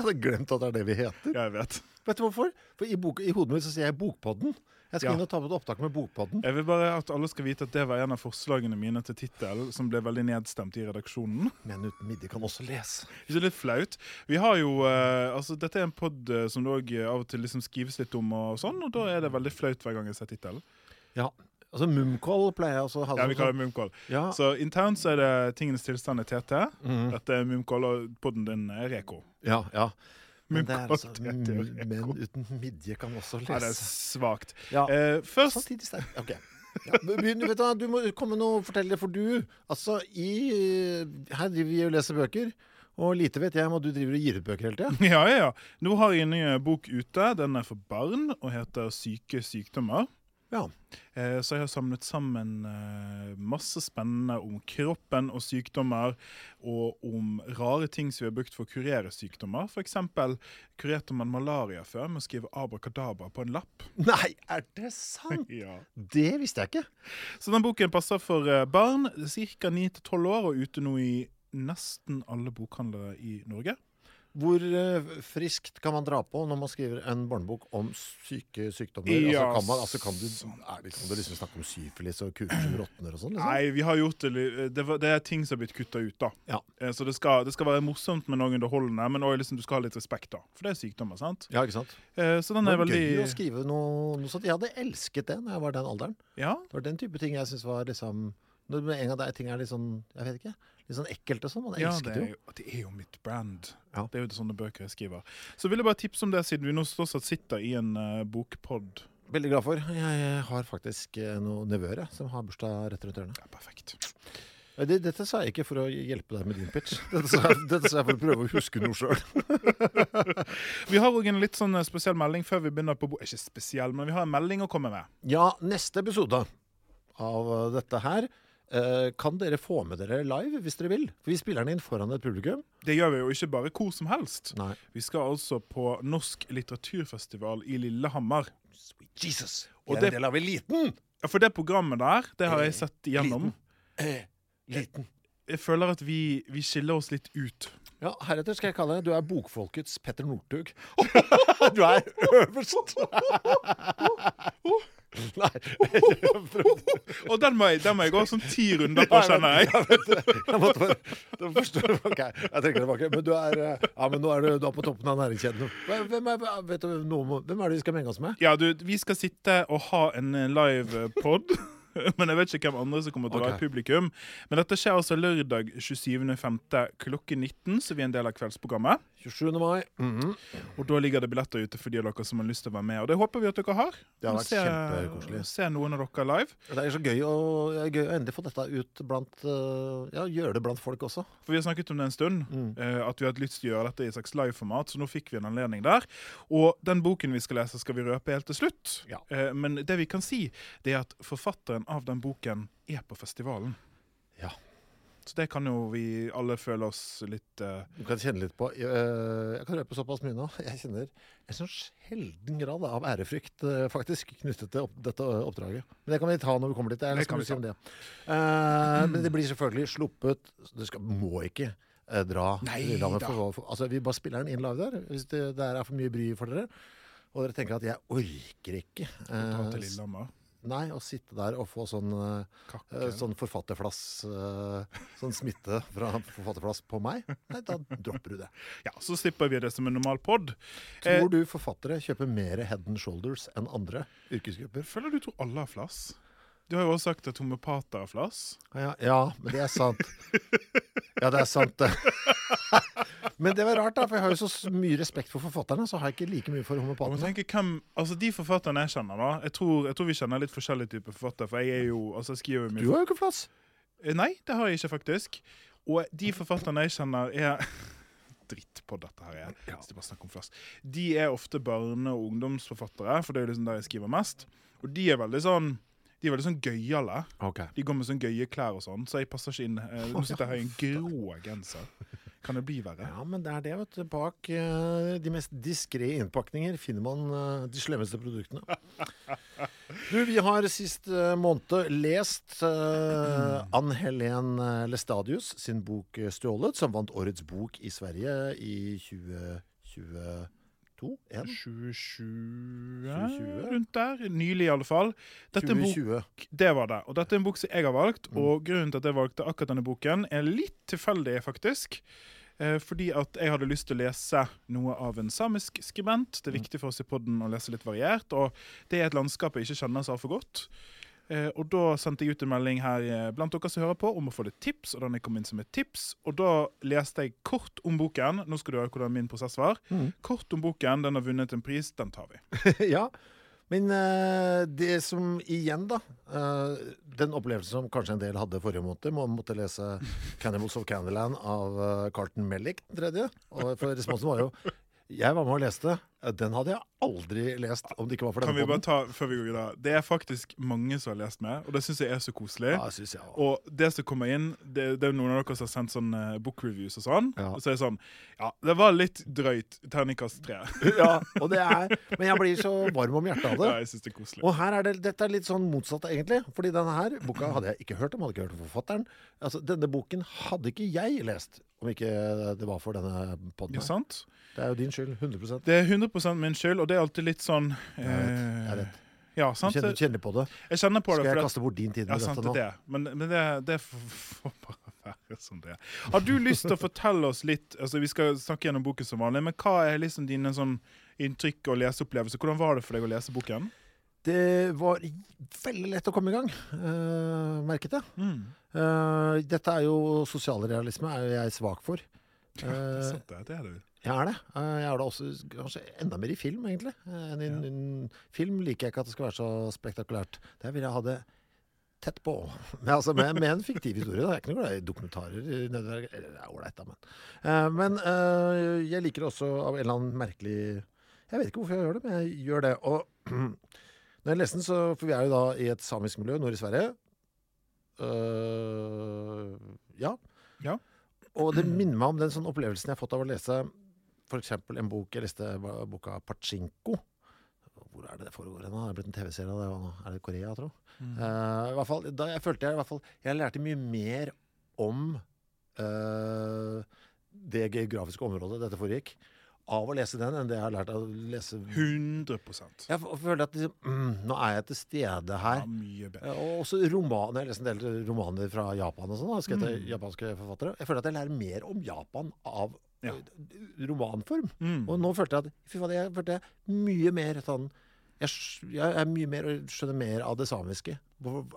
Jeg hadde glemt at det er det vi heter. Jeg vet. Vet du hvorfor? For I, bok, i hodet mitt så sier jeg Bokpodden. Jeg skal Ja. inn og ta på et opptak med Bokpodden. Jeg vil bare at alle skal vite at det var en av forslagene mine til tittel, som ble veldig nedstemt i redaksjonen. Men uten midje kan også lese. Ikke litt flaut. Vi har jo, eh, altså Dette er en pod eh, som det òg av og til liksom skrives litt om, og sånn, og da er det veldig flaut hver gang jeg ser tittelen. Ja, altså Mumkoll pleier jeg også å ha Ja, vi kaller det Mumkoll. Ja. Så internt så er det Tingenes tilstand i TT. Mhm. Dette er Mumkoll, og podden din er Reko. ja, ja. Men det er altså mm. Menn uten midje kan også Ja, det er lese. svakt. Ja. Eh, først Samtidig sterkt. Ok. Ja, begynner, vet du, du må komme nå og fortelle det, for du Altså, i Her driver vi og leser bøker. Og lite vet jeg om at du driver og gir ut bøker hele tida. Ja, ja, ja. Nå har jeg en ny bok ute. Den er for barn og heter 'Syke sykdommer'. Ja. Eh, så jeg har samlet sammen eh, masse spennende om kroppen og sykdommer, og om rare ting som vi har brukt for å kurere sykdommer. F.eks. kurerte man malaria før med å skrive 'abrakadabra' på en lapp. Nei, er det sant? Ja. Det visste jeg ikke. Så den boken passer for eh, barn ca. 9-12 år, og ute nå i nesten alle bokhandlere i Norge. Hvor eh, friskt kan man dra på når man skriver en barnebok om syke sykdommer? Ja, altså, kan, man, altså, kan, du, er det, kan du liksom snakke om syfilis og kuker som råtner og sånn? Liksom? Nei, vi har gjort det det, det er ting som har blitt kutta ut, da. Ja. Eh, Så det skal, det skal være morsomt, men også underholdende. Men også liksom, du skal ha litt respekt, da. For det er sykdommer, sant? Ja, ikke sant? Eh, Så den er veldig gøy å skrive noe, noe sånt. Jeg hadde elsket det når jeg var den alderen. Ja. Det var den type ting jeg syntes var liksom Når med en gang det er ting er litt sånn Jeg vet ikke. Litt sånn ekkelt og sånn. Man ja elsket det, jo. Ja, det er jo mitt brand. Ja. Det er jo sånne bøker jeg skriver. Så vil jeg bare tipse om det, siden vi nå fortsatt sitter i en uh, bokpod. Veldig glad for. Jeg har faktisk eh, noen nevøer som har bursdag rett rundt hjørnet. Ja, perfekt. Eh, dette sa jeg ikke for å hjelpe deg med din pitch. Dette sa jeg, dette sa jeg for å prøve å huske noe sjøl. Vi har òg en litt sånn eh, spesiell melding før vi begynner på bo Ikke spesiell, men vi har en melding å komme med. Ja, neste episode av eh, dette her eh, kan dere få med dere live hvis dere vil. For vi spiller den inn foran et publikum. Det gjør vi jo ikke bare hvor som helst. Nei. Vi skal altså på Norsk litteraturfestival i Lillehammer. Sweet Jesus. Og Og det det- er en del av eliten. Ja, For det programmet der, det har jeg sett igjennom. Eh, liten. Jeg føler at vi, vi skiller oss litt ut. Ja, heretter skal jeg kalle deg Du er bokfolkets Petter Northug. du er øverst. Nei. Og den må jeg, den må jeg gå sånn ti runder på, kjenner jeg. Jeg måtte bare det forstår, Ok, jeg trekker tilbake. Men du er eh, Ja, men nå er du, du er på toppen av næringskjeden. Hvem er, vet du, noe, hvem er det vi skal menge oss med? Ja, du, vi skal sitte og ha en eh, live pod. Men jeg vet ikke hvem andre som kommer til å være okay. publikum. Men dette skjer altså lørdag 27.5. klokken 19, så vi er en del av kveldsprogrammet. 27. mai. Mhm. Og da ligger det billetter ute for de av dere som har lyst til å være med. Og det håper vi at dere har. Det har vært se- kjempekoselig. Se noen av dere live. Det er så gøy å, gøy å endelig få dette ut blant eh, Ja, gjøre det blant folk også. For vi har snakket om det en stund, Mm. eh, at vi har hatt lyst til å gjøre dette i et slags liveformat, så nå fikk vi en anledning der. Og den boken vi skal lese, skal vi røpe helt til slutt. Ja. Eh, men det vi kan si, det er at forfatteren av den boken er på festivalen. Så det kan jo vi alle føle oss litt uh... Du kan kjenne litt på eh, Jeg kan røpe såpass mye nå. Jeg kjenner en sånn sjelden grad av ærefrykt eh, faktisk knyttet til opp, dette oppdraget. Men det kan vi ta når vi kommer dit. Det kan vi si om det. Eh, men det blir selvfølgelig sluppet Du skal, må ikke uh, dra Nei for, for, altså, Vi bare spiller den inn live der, hvis det der er for mye bry for dere. Og dere tenker at jeg orker ikke Uh, ta til eh, Lillehammer. Nei, å sitte der og få sånn, eh, Kakke. eh, sånn forfatterflass eh, Sånn smitte fra forfatterflass på meg. Nei, da dropper du det. Ja, så slipper vi det som en normal pod. Tror du forfattere kjøper mer head and shoulders enn andre yrkesgrupper? føler du tror alle har flass? Du har jo også sagt at homopater har flass. Ja, ja, men det er sant. Ja, det er sant, det. Men det var rart, da, for jeg har jo så mye respekt for forfatterne, så har jeg ikke like mye for homopatene. hvem, altså De forfatterne jeg kjenner, da Jeg tror, jeg tror vi kjenner litt forskjellige typer forfattere. For jeg er jo, altså jeg skriver jo mye Du har jo ikke plass. Eh, Nei, det har jeg ikke, faktisk. Og de forfatterne jeg kjenner, er Dritt på dette her. Jeg. Hvis det bare snakker om flass. De er ofte barne- og ungdomsforfattere, for det er jo liksom der jeg skriver mest. Og de er veldig sånn De er veldig sånn gøyale. Okay. De går med sånn gøye klær og sånn, så jeg passer ikke inn. Eh, Nå sitter jeg her i en grå genser. Kan det bli verre? Ja, men det er det, vet du. Bak eh, de mest diskré innpakninger finner man eh, de slemmeste produktene. Du, vi har sist måned lest uh, Ann Helen Lestadius sin bok 'Stjålet', som vant årets bok i Sverige i 2022? En? 2020, 2020? rundt der. Nylig, i alle fall. Dette 2020. en bok 2020. Det var det. Og dette er en bok som jeg har valgt, Mm. og grunnen til at jeg valgte akkurat denne boken, er litt tilfeldig, faktisk. Eh, fordi at jeg hadde lyst til å lese noe av en samisk skribent. Det er Mm. viktig for oss i podden å lese litt variert, og det er et landskap jeg ikke kjenner så altfor godt. Eh, og da sendte jeg ut en melding her eh, blant dere som hører på, om å få litt tips, og den kom inn som et tips. Og da leste jeg kort om boken. Nå skal du høre hvordan min prosess var. Mm. Kort om boken, den har vunnet en pris, den tar vi. ja. Men eh, det som igjen, da Den opplevelsen som kanskje en del hadde forrige måned, må måtte lese 'Cannibals of Candyland' av Carlton Mellick den tredje. Og for responsen var jo Jeg var med og leste. Den hadde jeg aldri lest om det ikke var for Kan denne vi bare ta, før vi går videre Det er faktisk mange som har lest med, og det syns jeg er så koselig. Ja, synes jeg også. Og det som kommer inn, det, det er noen av dere som har sendt sånn eh, book reviews og sånn. Ja. Og så er det sånn Ja, det var litt drøyt. Terningkast tre. ja, og det er Men jeg blir så varm om hjertet av det. Ja, jeg synes det er koselig. Og her er det, dette er litt sånn motsatt, egentlig. Fordi denne her boka hadde jeg ikke hørt om. Hadde ikke hørt om forfatteren. Altså, Denne boken hadde ikke jeg lest, om ikke det var for denne podden. Ja, sant? Det er jo din skyld. 100% Det er 100 min skyld, og det er alltid litt sånn Jeg vet, jeg eh, vet. Ja, Du kjenner, du kjenner på det. Jeg kjenner på det. Skal jeg kaste bort din tid Ja, sant dette det nå? det. Men, men det, det får bare være som det er. Har du lyst til å fortelle oss litt altså Vi skal snakke gjennom boken som vanlig, men hva er liksom dine sånn inntrykk og leseopplevelser? Hvordan var det for deg å lese boken? Det var veldig lett å komme i gang, uh, merket jeg. Mm. Uh, dette er jo sosialrealisme, er jo jeg svak for. Det er Eh, sant, det. Det er du. Jeg er det. Eh, jeg er det også kanskje enda mer i film, egentlig. Eh, enn i en film liker jeg ikke at det skal være så spektakulært. Der vil jeg ha det tett på. Men altså, med, med en fiktiv historie. Da. Jeg er ikke noe glad i dokumentarer. Eller det er ålreit, da, men. Eh, men jeg liker det også av en eller annen merkelig Jeg vet ikke hvorfor jeg gjør det, men jeg gjør det. Og når jeg leste den, så For vi er jo da i et samisk miljø nord i Sverige. Uh, ja. Ja. Og det minner meg om den sånn opplevelsen jeg har fått av å lese f.eks. en bok Jeg leste boka Pachinko. Hvor er det det foregår hen? Det er blitt en TV-serie av det. Er det Korea, tro? I hvert fall, da jeg følte jeg i hvert fall Jeg lærte mye mer om uh, det geografiske området dette foregikk, av å lese den, enn det jeg har lært av å lese 100 Jeg føler at liksom, mm, nå er jeg til stede her. Ja, mye bedre. Og også romaner. Jeg lest en del romaner fra Japan og sånn. Skrevet av japanske forfattere. Jeg føler at jeg lærer mer om Japan av Ja. eh, romanform. Mm. Og nå følte jeg at fy faen, jeg følte jeg mye mer sånn jeg, jeg er mye mer og skjønner mer av det samiske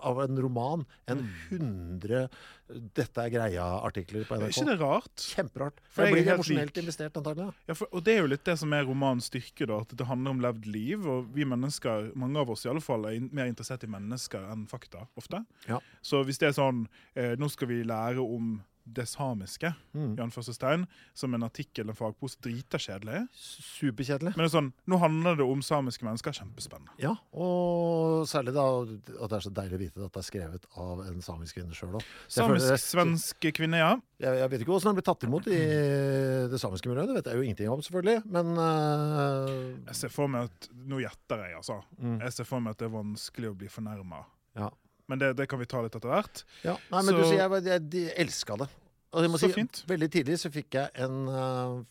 av en roman enn 100 'Dette er greia'-artikler på Er NRK. ikke det rart? Kjemperart. For jeg jeg er blir emosjonelt investert, antagelig. Ja, for, og det er jo litt det som er romanens styrke, da, at det handler om levd liv. Og vi mennesker, mange av oss i alle fall, er mer interessert i mennesker enn fakta, ofte. Ja. Så hvis det er sånn eh, Nå skal vi lære om det samiske, Mm. i anførselstegn, som en artikkel, en fagpose, drita kjedelig. Superkjedelig. Men det er sånn, nå handler det om samiske mennesker, kjempespennende. Ja, og særlig da at det er så deilig å vite at det er skrevet av en samisk kvinne sjøl òg. Samisk-svensk kvinne, ja. Jeg, jeg vet ikke hvordan den blir tatt imot i det samiske miljøet, det vet jeg jo ingenting om, selvfølgelig. Men uh... Jeg ser for meg at Nå gjetter jeg, altså. Mm. Jeg ser for meg at det er vanskelig å bli fornærma. ja. Men det, det kan vi ta litt etter hvert. ja. Nei, men Så- du sier jeg, jeg, jeg elska det. Og jeg må Så si, fint. veldig tidlig så fikk jeg en uh,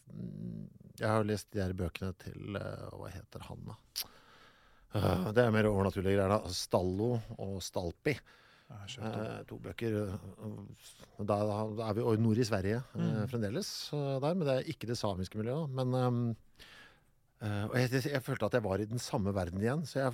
Jeg har lest de her bøkene til uh, Hva heter han, da? Uh, det er mer overnaturlige greier. da. Stallo og Stalpi. Jeg to bøker. Da, da er vi i nord i Sverige Mm. fremdeles, der, men det er ikke det samiske miljøet. Men jeg, jeg, jeg følte at jeg var i den samme verden igjen. Så jeg,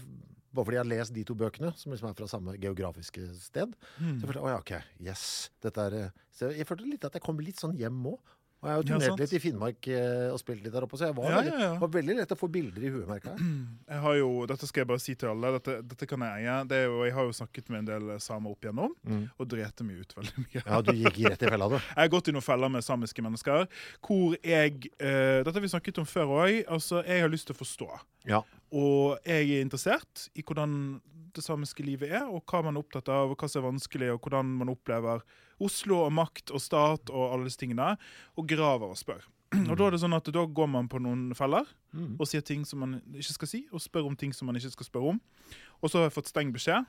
bare fordi jeg har lest de to bøkene, som liksom er fra samme geografiske sted, Mm. så jeg følte oh ja, ok, yes. Dette er, eh, så jeg følte litt at jeg kom litt sånn hjem òg. Og jeg har jo turnert litt i Finnmark eh, og spilt litt der oppe, så jeg var, Ja, ja, ja. var veldig lett å få bilder i huet, merka jeg. Jeg har jo, dette skal jeg bare si til alle. Dette, dette kan jeg eie. Det er jo, jeg har jo snakket med en del samer opp igjennom, og drete meg ut veldig mye. Ja, du gikk rett i fella, du. Jeg har gått i noen feller med samiske mennesker hvor jeg uh, Dette har vi snakket om før òg. Altså, jeg har lyst til å forstå. Ja. Og jeg er interessert i hvordan det samiske livet er, og hva man er opptatt av, og hva som er vanskelig, og hvordan man opplever Oslo og makt og stat og alle disse tingene, og graver og spør. Og da er det sånn at da går man på noen feller og sier ting som man ikke skal si, og spør om ting som man ikke skal spørre om. Og så har jeg fått streng beskjed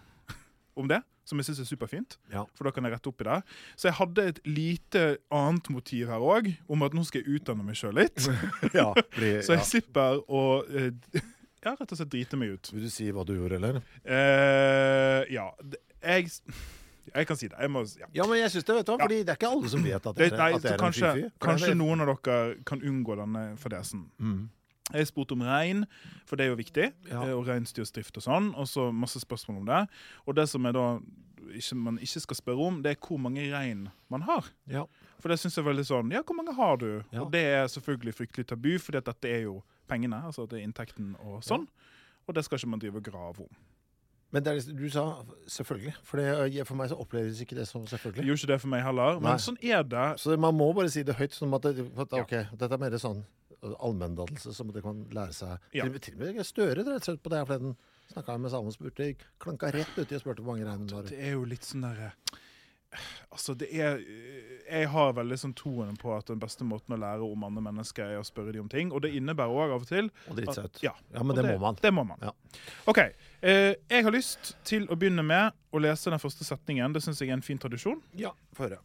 om det, som jeg syns er superfint. Ja. For da kan jeg rette opp i det. Så jeg hadde et lite annet motiv her òg, om at nå skal jeg utdanne meg sjøl litt. ja, fordi, Så jeg ja. slipper å eh, ja, rett og slett drite meg ut. Vil du si hva du gjorde, eller? Uh, ja, jeg Jeg kan si det. Må, ja. Ja, men jeg syns det, vet du. Fordi det er ikke alle som vet at Det, det, nei, at det er kanskje, en fy-fy. Kanskje er- noen av dere kan unngå denne fadesen. Mm. Jeg spurte om rein, for det er jo viktig. Ja. eh, Og reinsdyrsdrift og sånn. Og så masse spørsmål om det. Og det som er da ikke, man ikke skal spørre om, det er hvor mange rein man har. Ja. For det syns jeg er veldig sånn Ja, hvor mange har du? Ja. Og det er selvfølgelig fryktelig tabu, for dette er jo pengene. Altså det er inntekten og sånn. Og det skal ikke man drive og grave om. Men det er, liksom- du sa selvfølgelig. For, det, for meg så oppleves ikke det som selvfølgelig. gjorde ikke det for meg heller, men Nei. sånn er det. Så man må bare si det høyt. Sånn at det, at, ok, Dette er mer sånn allmenndannelse som det kan lære seg. Ja. Til, og med Støre rett seg ut på det her forleden. Snakka med samer, spurte, klanka rett uti og spurte hvor mange rein hun har. Det er jo litt sånn derre Altså, det er Jeg har veldig sånn troen på at den beste måten å lære om andre mennesker er å spørre dem om ting. Og det innebærer òg av og til Og drite seg ut. Ja, Ja, men det, det må man. Det må man. Ja. OK. Eh, jeg har lyst til å begynne med å lese den første setningen. Det syns jeg er en fin tradisjon. Ja, få høre.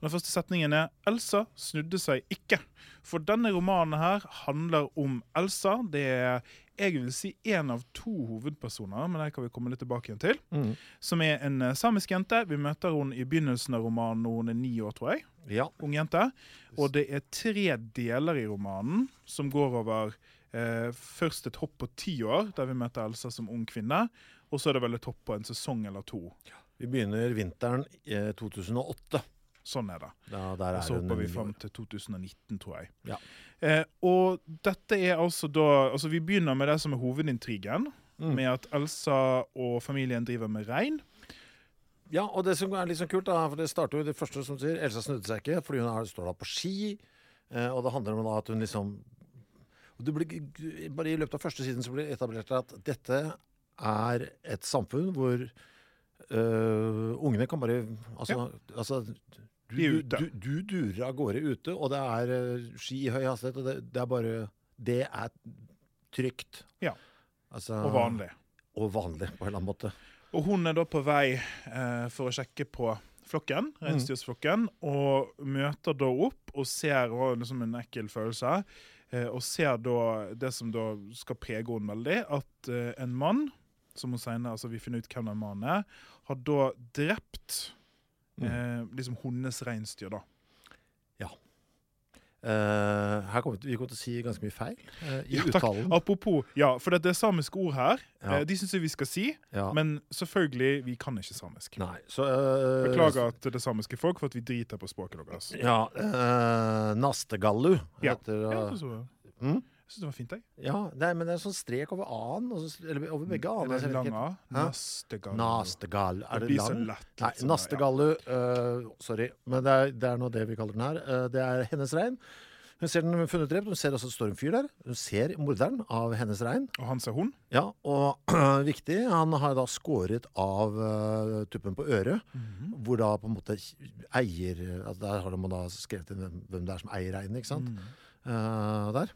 Og Den første setningen er 'Elsa snudde seg ikke'. For denne romanen her handler om Elsa. Det er jeg vil si én av to hovedpersoner, men det kan vi komme litt tilbake igjen til. Mm. Som er en eh, samisk jente. Vi møter henne i begynnelsen av romanen når hun er ni år, tror jeg. Ja. Ung jente. Og det er tre deler i romanen som går over eh, først et hopp på ti år, der vi møter Elsa som ung kvinne. Og så er det vel et hopp på en sesong eller to. Vi begynner vinteren eh, 2008. Sånn er det. Ja, der Og så er hopper vi fram til 2019, tror jeg. Ja. Eh, og dette er altså da Altså, vi begynner med det som er hovedintrigen. Mm. Med at Elsa og familien driver med rein. Ja, og det som er litt sånn kult, da, for det starter jo det første som sier, Elsa snudde seg ikke, fordi hun er, står da på ski. Eh, og det handler om da at hun liksom og det blir, Bare i løpet av første siden så blir det etablert at dette er et samfunn hvor øh, ungene kan bare Altså, altså du, du, du, du durer av gårde ute, og det er øh, ski i høy hastighet, og det, det er bare Det er trygt. Ja. Altså, Og vanlig. Og vanlig, på en eller annen måte. Og hun er da på vei eh, for å sjekke på flokken, reinsdyrsflokken, og møter da opp og ser og liksom en ekkel følelse. Eh, og ser da det som da skal prege henne veldig, at eh, en mann, som hun senere, altså vi finner ut hvem den mannen er, har da drept eh, liksom hennes reinsdyr, da. Eh, her kommer vi, kommer til å si ganske mye feil uh, i Ja, takk. uttalen. Apropos, ja, for det er samiske ord her. Ja. Uh, de syns jeg vi skal si, Ja. men selvfølgelig, vi kan ikke samisk. Nei, så Beklager at det samiske folk for at vi driter på språket deres. Ja, uh, Nastegallu heter Ja, det. Mm? Jeg synes det var fint, jeg. Ja, nei, men det er en sånn strek over a-en, eller over begge Er a-ene. Er det lang A? Nastegallu. Nastegallo. Nastegal. Er Det det lang? lett, Nei, sånn Nastegallu ja. uh, Sorry, men det er, det er nå det vi kaller den her. Uh, det er hennes rein. Hun ser den funnet drept. Hun ser også det står en fyr der. Hun ser morderen av hennes rein. Og han ser hun. Ja, og viktig, han har da skåret av eh, tuppen på øret, Mhm. hvor da på en måte eier altså Der har man da skrevet inn hvem- det er som eier reinen, ikke sant? Mhm. Uh, der.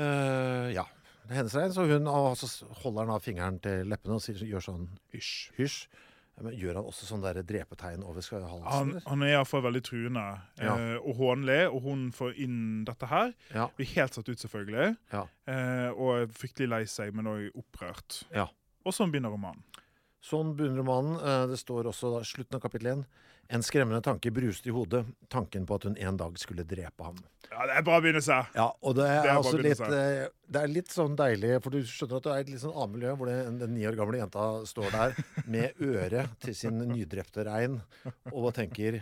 Eh, ja. Det hennes regn, så hun og så holder han av fingeren til leppene og sier, gjør sånn Hysj. hysj. Men gjør han også sånn drepetegn over halsen? Han, han er iallfall veldig truende Ja. eh, og hånlig, og hun får inn dette her. Ja. Blir helt satt ut, selvfølgelig. Ja. Eh, og er fryktelig lei seg, men òg opprørt. Ja. Og sånn begynner romanen. Sånn begynner romanen. Eh, Det står også da, slutten av kapittel 1. En skremmende tanke bruste i hodet. Tanken på at hun en dag skulle drepe ham. Ja, det er bra begynnelse. Ja, og det er, Det er altså litt eh, Det er litt sånn deilig, for du skjønner at du er i et litt sånn annet miljø, hvor det, den ni år gamle jenta står der med øret til sin nydrepte rein og tenker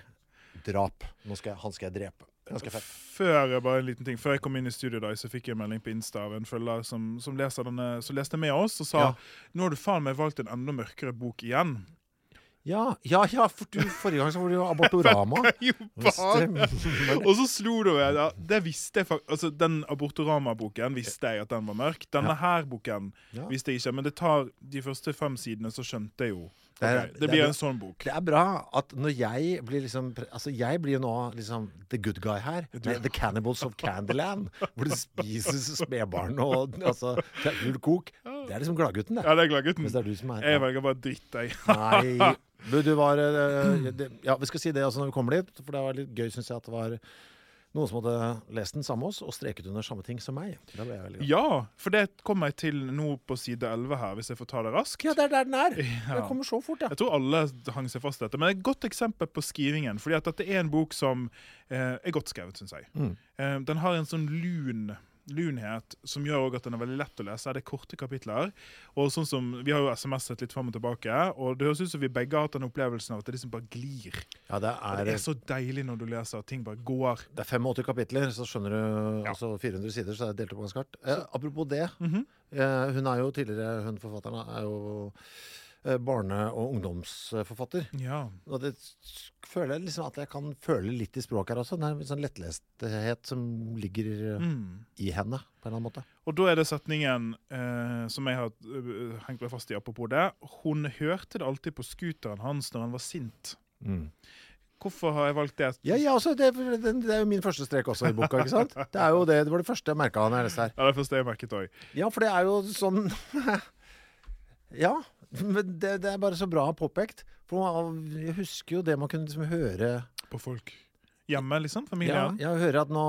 drap. Skal jeg, han skal jeg drepe. Før jeg, bare en liten ting Før jeg kom inn i studio, da, så fikk jeg en melding på Insta av en følger som, som, som leste med oss, og sa Ja. nå har du faen meg valgt en enda mørkere bok igjen. Ja, ja, ja, for du, forrige gang så var det jo Abortorama. Jo! Og så slo det meg. da, det visste jeg altså, Den Abortorama-boken visste jeg at den var mørk. Denne her boken Ja. visste jeg ikke. Men det tar de første fem sidene, så skjønte jeg jo. Det er- det det er blir bra. en sånn bok. Det er bra at når jeg blir liksom Altså, jeg blir jo nå liksom the good guy her. Med The Cannibals of Candyland. Hvor det spises spedbarn og altså full kok. Det er liksom gladgutten, det. Ja, det er gladgutten. Hvis det du som Jeg velger bare dritt, jeg. Nei. Du, du var eh, det, Ja, vi skal si det også når vi kommer dit, for det var litt gøy, syns jeg, at det var noen som hadde lest den samme oss og streket under samme ting som meg. Det ble jeg veldig glad Ja, for det kommer jeg til nå på side 11 her, hvis jeg får ta det raskt. Ja, det er der den er! Ja. Den kommer så fort, ja. Jeg tror alle hang seg fast i dette, men det er et godt eksempel på skrivingen. fordi at dette er en bok som eh, er godt skrevet, syns jeg. Mm. Eh, den har en sånn lun lunhet som gjør også at den er veldig lett å lese. Det er korte kapitler. Og sånn som, Vi har jo SMS-et litt fram og tilbake, og det høres ut som vi begge har hatt den opplevelsen av at det liksom bare glir. Ja, det er, det er så deilig når du leser at ting bare går. det er 85 kapitler, så skjønner du Ja. altså 400 sider, så er det delt opp ganske hardt. Eh, apropos det. Mhm. eh, hun er jo tidligere, hun forfatteren er jo barne- og ungdomsforfatter. Ja. Og det føler jeg liksom at jeg kan føle litt i språket her også. Det er en sånn lettlesthet som ligger eh, Mm. i henne, på en eller annen måte. Og da er det setningen eh, som jeg har øh, hengt meg fast i apropos det. Hun hørte det alltid på scooteren hans når han var sint. Hvorfor har jeg valgt det? Ja, ja altså, det, det, det er jo min første strek også i boka, ikke sant? Det er jo det, det var det første jeg merka når jeg leste her. Ja, det første jeg merket òg. Ja, for det er jo sånn Ja. Men det, det er bare så bra påpekt. For jeg husker jo det man kunne liksom høre På folk hjemme, liksom? Familien? Ja, jeg hører at nå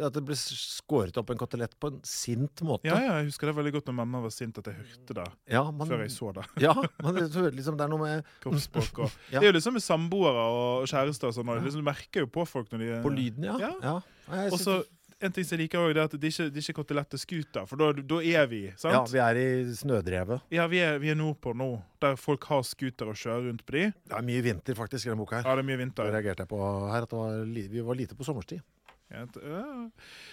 At det ble skåret opp en kotelett på en sint måte. Ja, ja, jeg husker det veldig godt når mamma var sint, at jeg hørte det Ja, man, før jeg så det. ja, man det, liksom, det er noe med Kroppsspråk og Ja. Det er jo liksom med samboere og kjærester og sånn. Liksom, du merker jo på folk når de På lyden, ja. Ja. ja. Og så en ting som jeg liker det er at det ikke, det ikke er kotelett til scooter, for da, er vi, sant? ja, vi er i snødrevet. Ja, vi er, vi er nordpå nå, der folk har scooter og kjører rundt på de. Det er mye vinter faktisk i denne boka her. Ja, det er mye Da Det reagerte jeg på her at det var, vi var lite på sommerstid. Ja.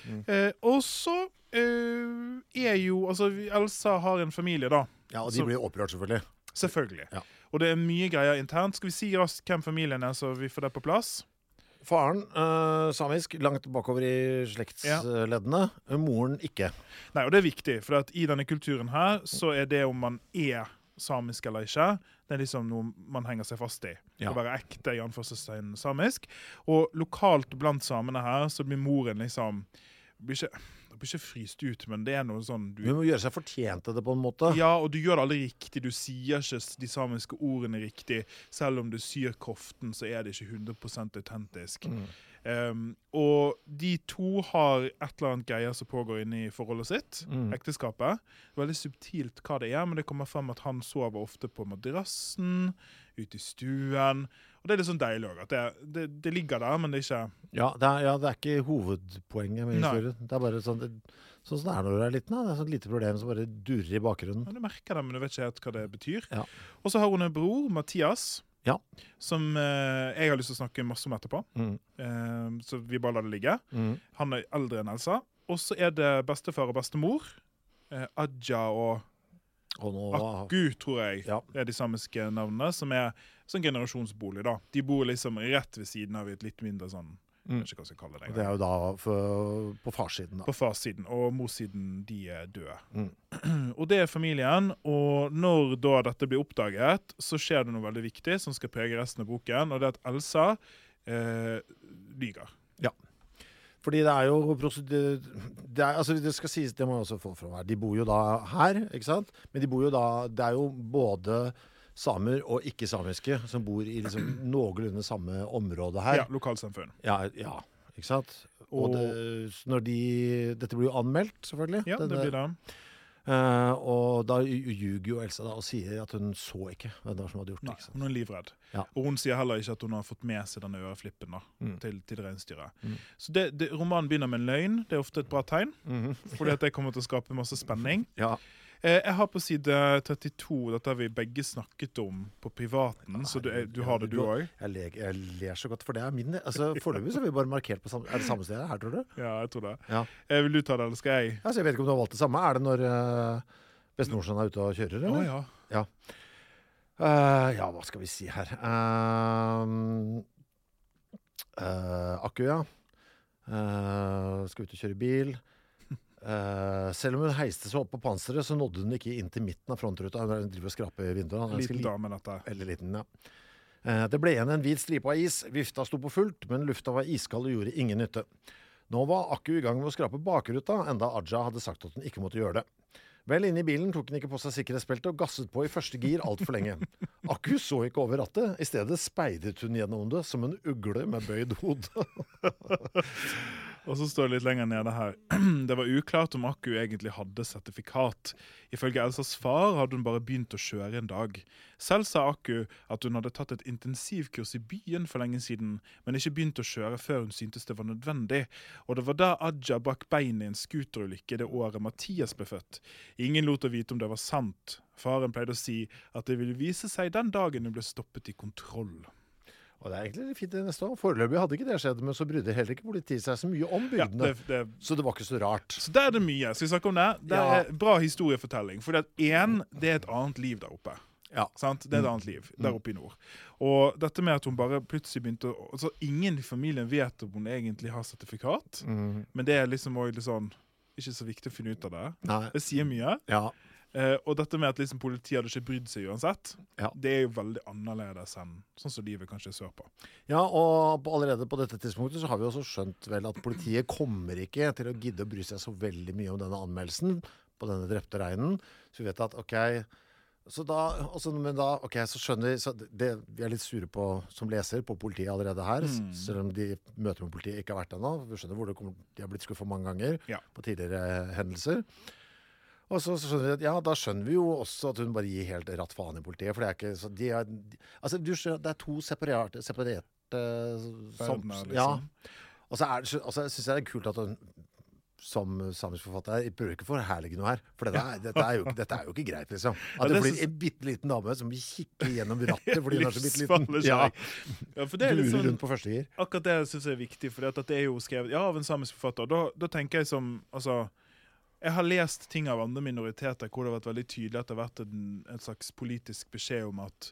Mm. Eh, og så eh, er jo Altså, Elsa har en familie, da. Ja, og Så- de blir opprørt, selvfølgelig. Selvfølgelig. Ja. Og det er mye greier internt. Skal vi si raskt hvem familien er, så vi får det på plass? Faren øh, samisk, langt bakover i slektsleddene. Moren ikke. Nei, og det er viktig, for at i denne kulturen her så er det om man er samisk eller ikke, det er liksom noe man henger seg fast i. Ja. Å være ekte i anførselstegn samisk. Og lokalt blant samene her så blir moren liksom blir ikke, ikke fryst ut, men det er noe sånn du, må gjøre seg fortjent til det, på en måte. Ja, og du gjør det aldri riktig. Du sier ikke de samiske ordene riktig. Selv om du syr koften, så er det ikke 100 autentisk. Mm. Um, og de to har et eller annet greier som pågår inne i forholdet sitt. Mm. Ekteskapet. Veldig subtilt hva det er, men det kommer frem at han sover ofte på madrassen, ute i stuen. Og det er litt sånn deilig òg. At det, det, det ligger der, men det er ikke Ja, det er, ja, det er ikke hovedpoenget med Nei. Det er bare sånn, det, sånn som det er når du er liten. Da. Det er sånn lite problem som bare durer i bakgrunnen. ja, Du merker det, men du vet ikke helt hva det betyr. Ja. Og så har hun en bror, Mathias, Ja. som eh, jeg har lyst til å snakke masse om etterpå. Mm. Eh, så vi bare lar det ligge. Mm. Han er eldre enn Elsa. Og så er det bestefar og bestemor. Eh, Adja og Akku, tror jeg. Ja. Er de samiske navnene, som er sånn generasjonsbolig. da. De bor liksom rett ved siden av et litt mindre sånn Mm. Jeg vet ikke hva jeg skal kalle det. Det er jo da for, på farssiden. På farssiden. Og morssiden, de er døde. Mm. Og det er familien. Og når da dette blir oppdaget, så skjer det noe veldig viktig som skal prege resten av boken, og det er at Elsa eh, lyger. Fordi det er jo. Det, er, altså det skal sies, det må jeg også få fram her. De bor jo da her, ikke sant? Men de bor jo da Det er jo både samer og ikke-samiske som bor i liksom noenlunde samme område her. Ja, lokalsamfunn. Ja, ja, ikke sant? Og, Og- det, når de Dette blir jo anmeldt, selvfølgelig. Ja, det blir det. Eh, og da ljuger jo Elsa da og sier at hun så ikke hvem som hadde gjort det. Nei, hun er livredd. Ja. Og hun sier heller ikke at hun har fått med seg denne øreflippen da, Mm. til, til reinsdyret. Så det, det, romanen begynner med en løgn. Det er ofte et bra tegn, Mhm. fordi at det kommer til å skape masse spenning. Ja. Eh, jeg har på side 32 dette har vi begge snakket om på privaten, så du, du har det du òg? Jeg, jeg ler så godt, for det er min. altså Foreløpig har vi bare markert på samme Er det samme sted her, tror du? Ja, jeg tror det. Ja. Eh, vil du ta det, eller skal jeg? Altså, jeg vet ikke om du har valgt det samme. Er det når uh, Beste er ute og kjører, eller? eller? ja. Eh, ja, hva skal vi si her uh, Akku, ja. Uh, skal ut og kjøre bil. Eh, selv om hun heiste seg opp på panseret, så nådde hun ikke inn til midten av frontruta. Hun driver og skraper vinduet. Liten liten. dame, dette. Eller liten, ja. Uh, Det ble igjen en hvit stripe av is. Vifta sto på fullt, men lufta var iskald og gjorde ingen nytte. Nå var Akku i gang med å skrape bakruta, enda Aja hadde sagt at hun ikke måtte gjøre det. Vel inne i bilen tok hun ikke på seg sikkerhetsbeltet og gasset på i første gir altfor lenge. Akku så ikke over rattet, i stedet speidet hun gjennom det som en ugle med bøyd hode. Og så står det litt lenger nede her. Det var uklart om Akku egentlig hadde sertifikat. Ifølge Elsas far hadde hun bare begynt å kjøre en dag. Selv sa Akku at hun hadde tatt et intensivkurs i byen for lenge siden, men ikke begynt å kjøre før hun syntes det var nødvendig. Og det var da Aja brakk beinet i en scooterulykke det året Mathias ble født. Ingen lot å vite om det var sant. Faren pleide å si at det ville vise seg den dagen hun ble stoppet i kontroll. Og det er egentlig litt fint det neste år. Foreløpig hadde ikke det skjedd, men så brydde heller ikke politiet seg så mye om Ja, bygdene. det, det, Så det var ikke så rart. Så der er det mye. Skal vi snakke om det? Det Ja. er bra historiefortelling. For én, det er et annet liv der oppe. Ja. Sant? Det er et annet liv der oppe i nord. Og dette med at hun bare plutselig begynte å altså Ingen i familien vet om hun egentlig har sertifikat, men det er liksom også litt sånn ikke så viktig å finne ut av det. Nei. Det sier mye. Ja. Eh, og dette med at liksom politiet hadde ikke brydd seg uansett, Ja. det er jo veldig annerledes enn sånn som livet kanskje er sørpå. Ja, og på- allerede på dette tidspunktet så har vi også skjønt vel at politiet kommer ikke til å gidde å bry seg så veldig mye om denne anmeldelsen på denne drepte reinen. Så vi vet at ok så da, også, men da, ok, så skjønner vi så det, Vi er litt sure på, som leser på politiet allerede her, mm. selv om de møter med politiet ikke har vært ennå. Vi skjønner hvor kommer, De har blitt skuffa mange ganger Ja. på tidligere hendelser. Og så, så skjønner vi at ja, da skjønner vi jo også at hun bare gir helt ratt faen i politiet. For det er ikke så de er, de, Altså, du skjønner, det er to separerte, separerte som, liksom. Ja. liksom. Og så er altså, jeg det er kult at hun som samisk forfatter jeg prøver ikke å forherlige noe her. For dette er, dette er, jo, dette er jo ikke greit, liksom. At det blir en bitte liten dame som vil kikke gjennom rattet fordi hun er så bitte liten. Ja. Ja, for det er litt sånn, rundt på første gir. akkurat det syns jeg er viktig, for det er jo skrevet ja, av en samisk forfatter. Da, da tenker jeg som Altså, jeg har lest ting av andre minoriteter hvor det har vært veldig tydelig at det har vært en, en slags politisk beskjed om at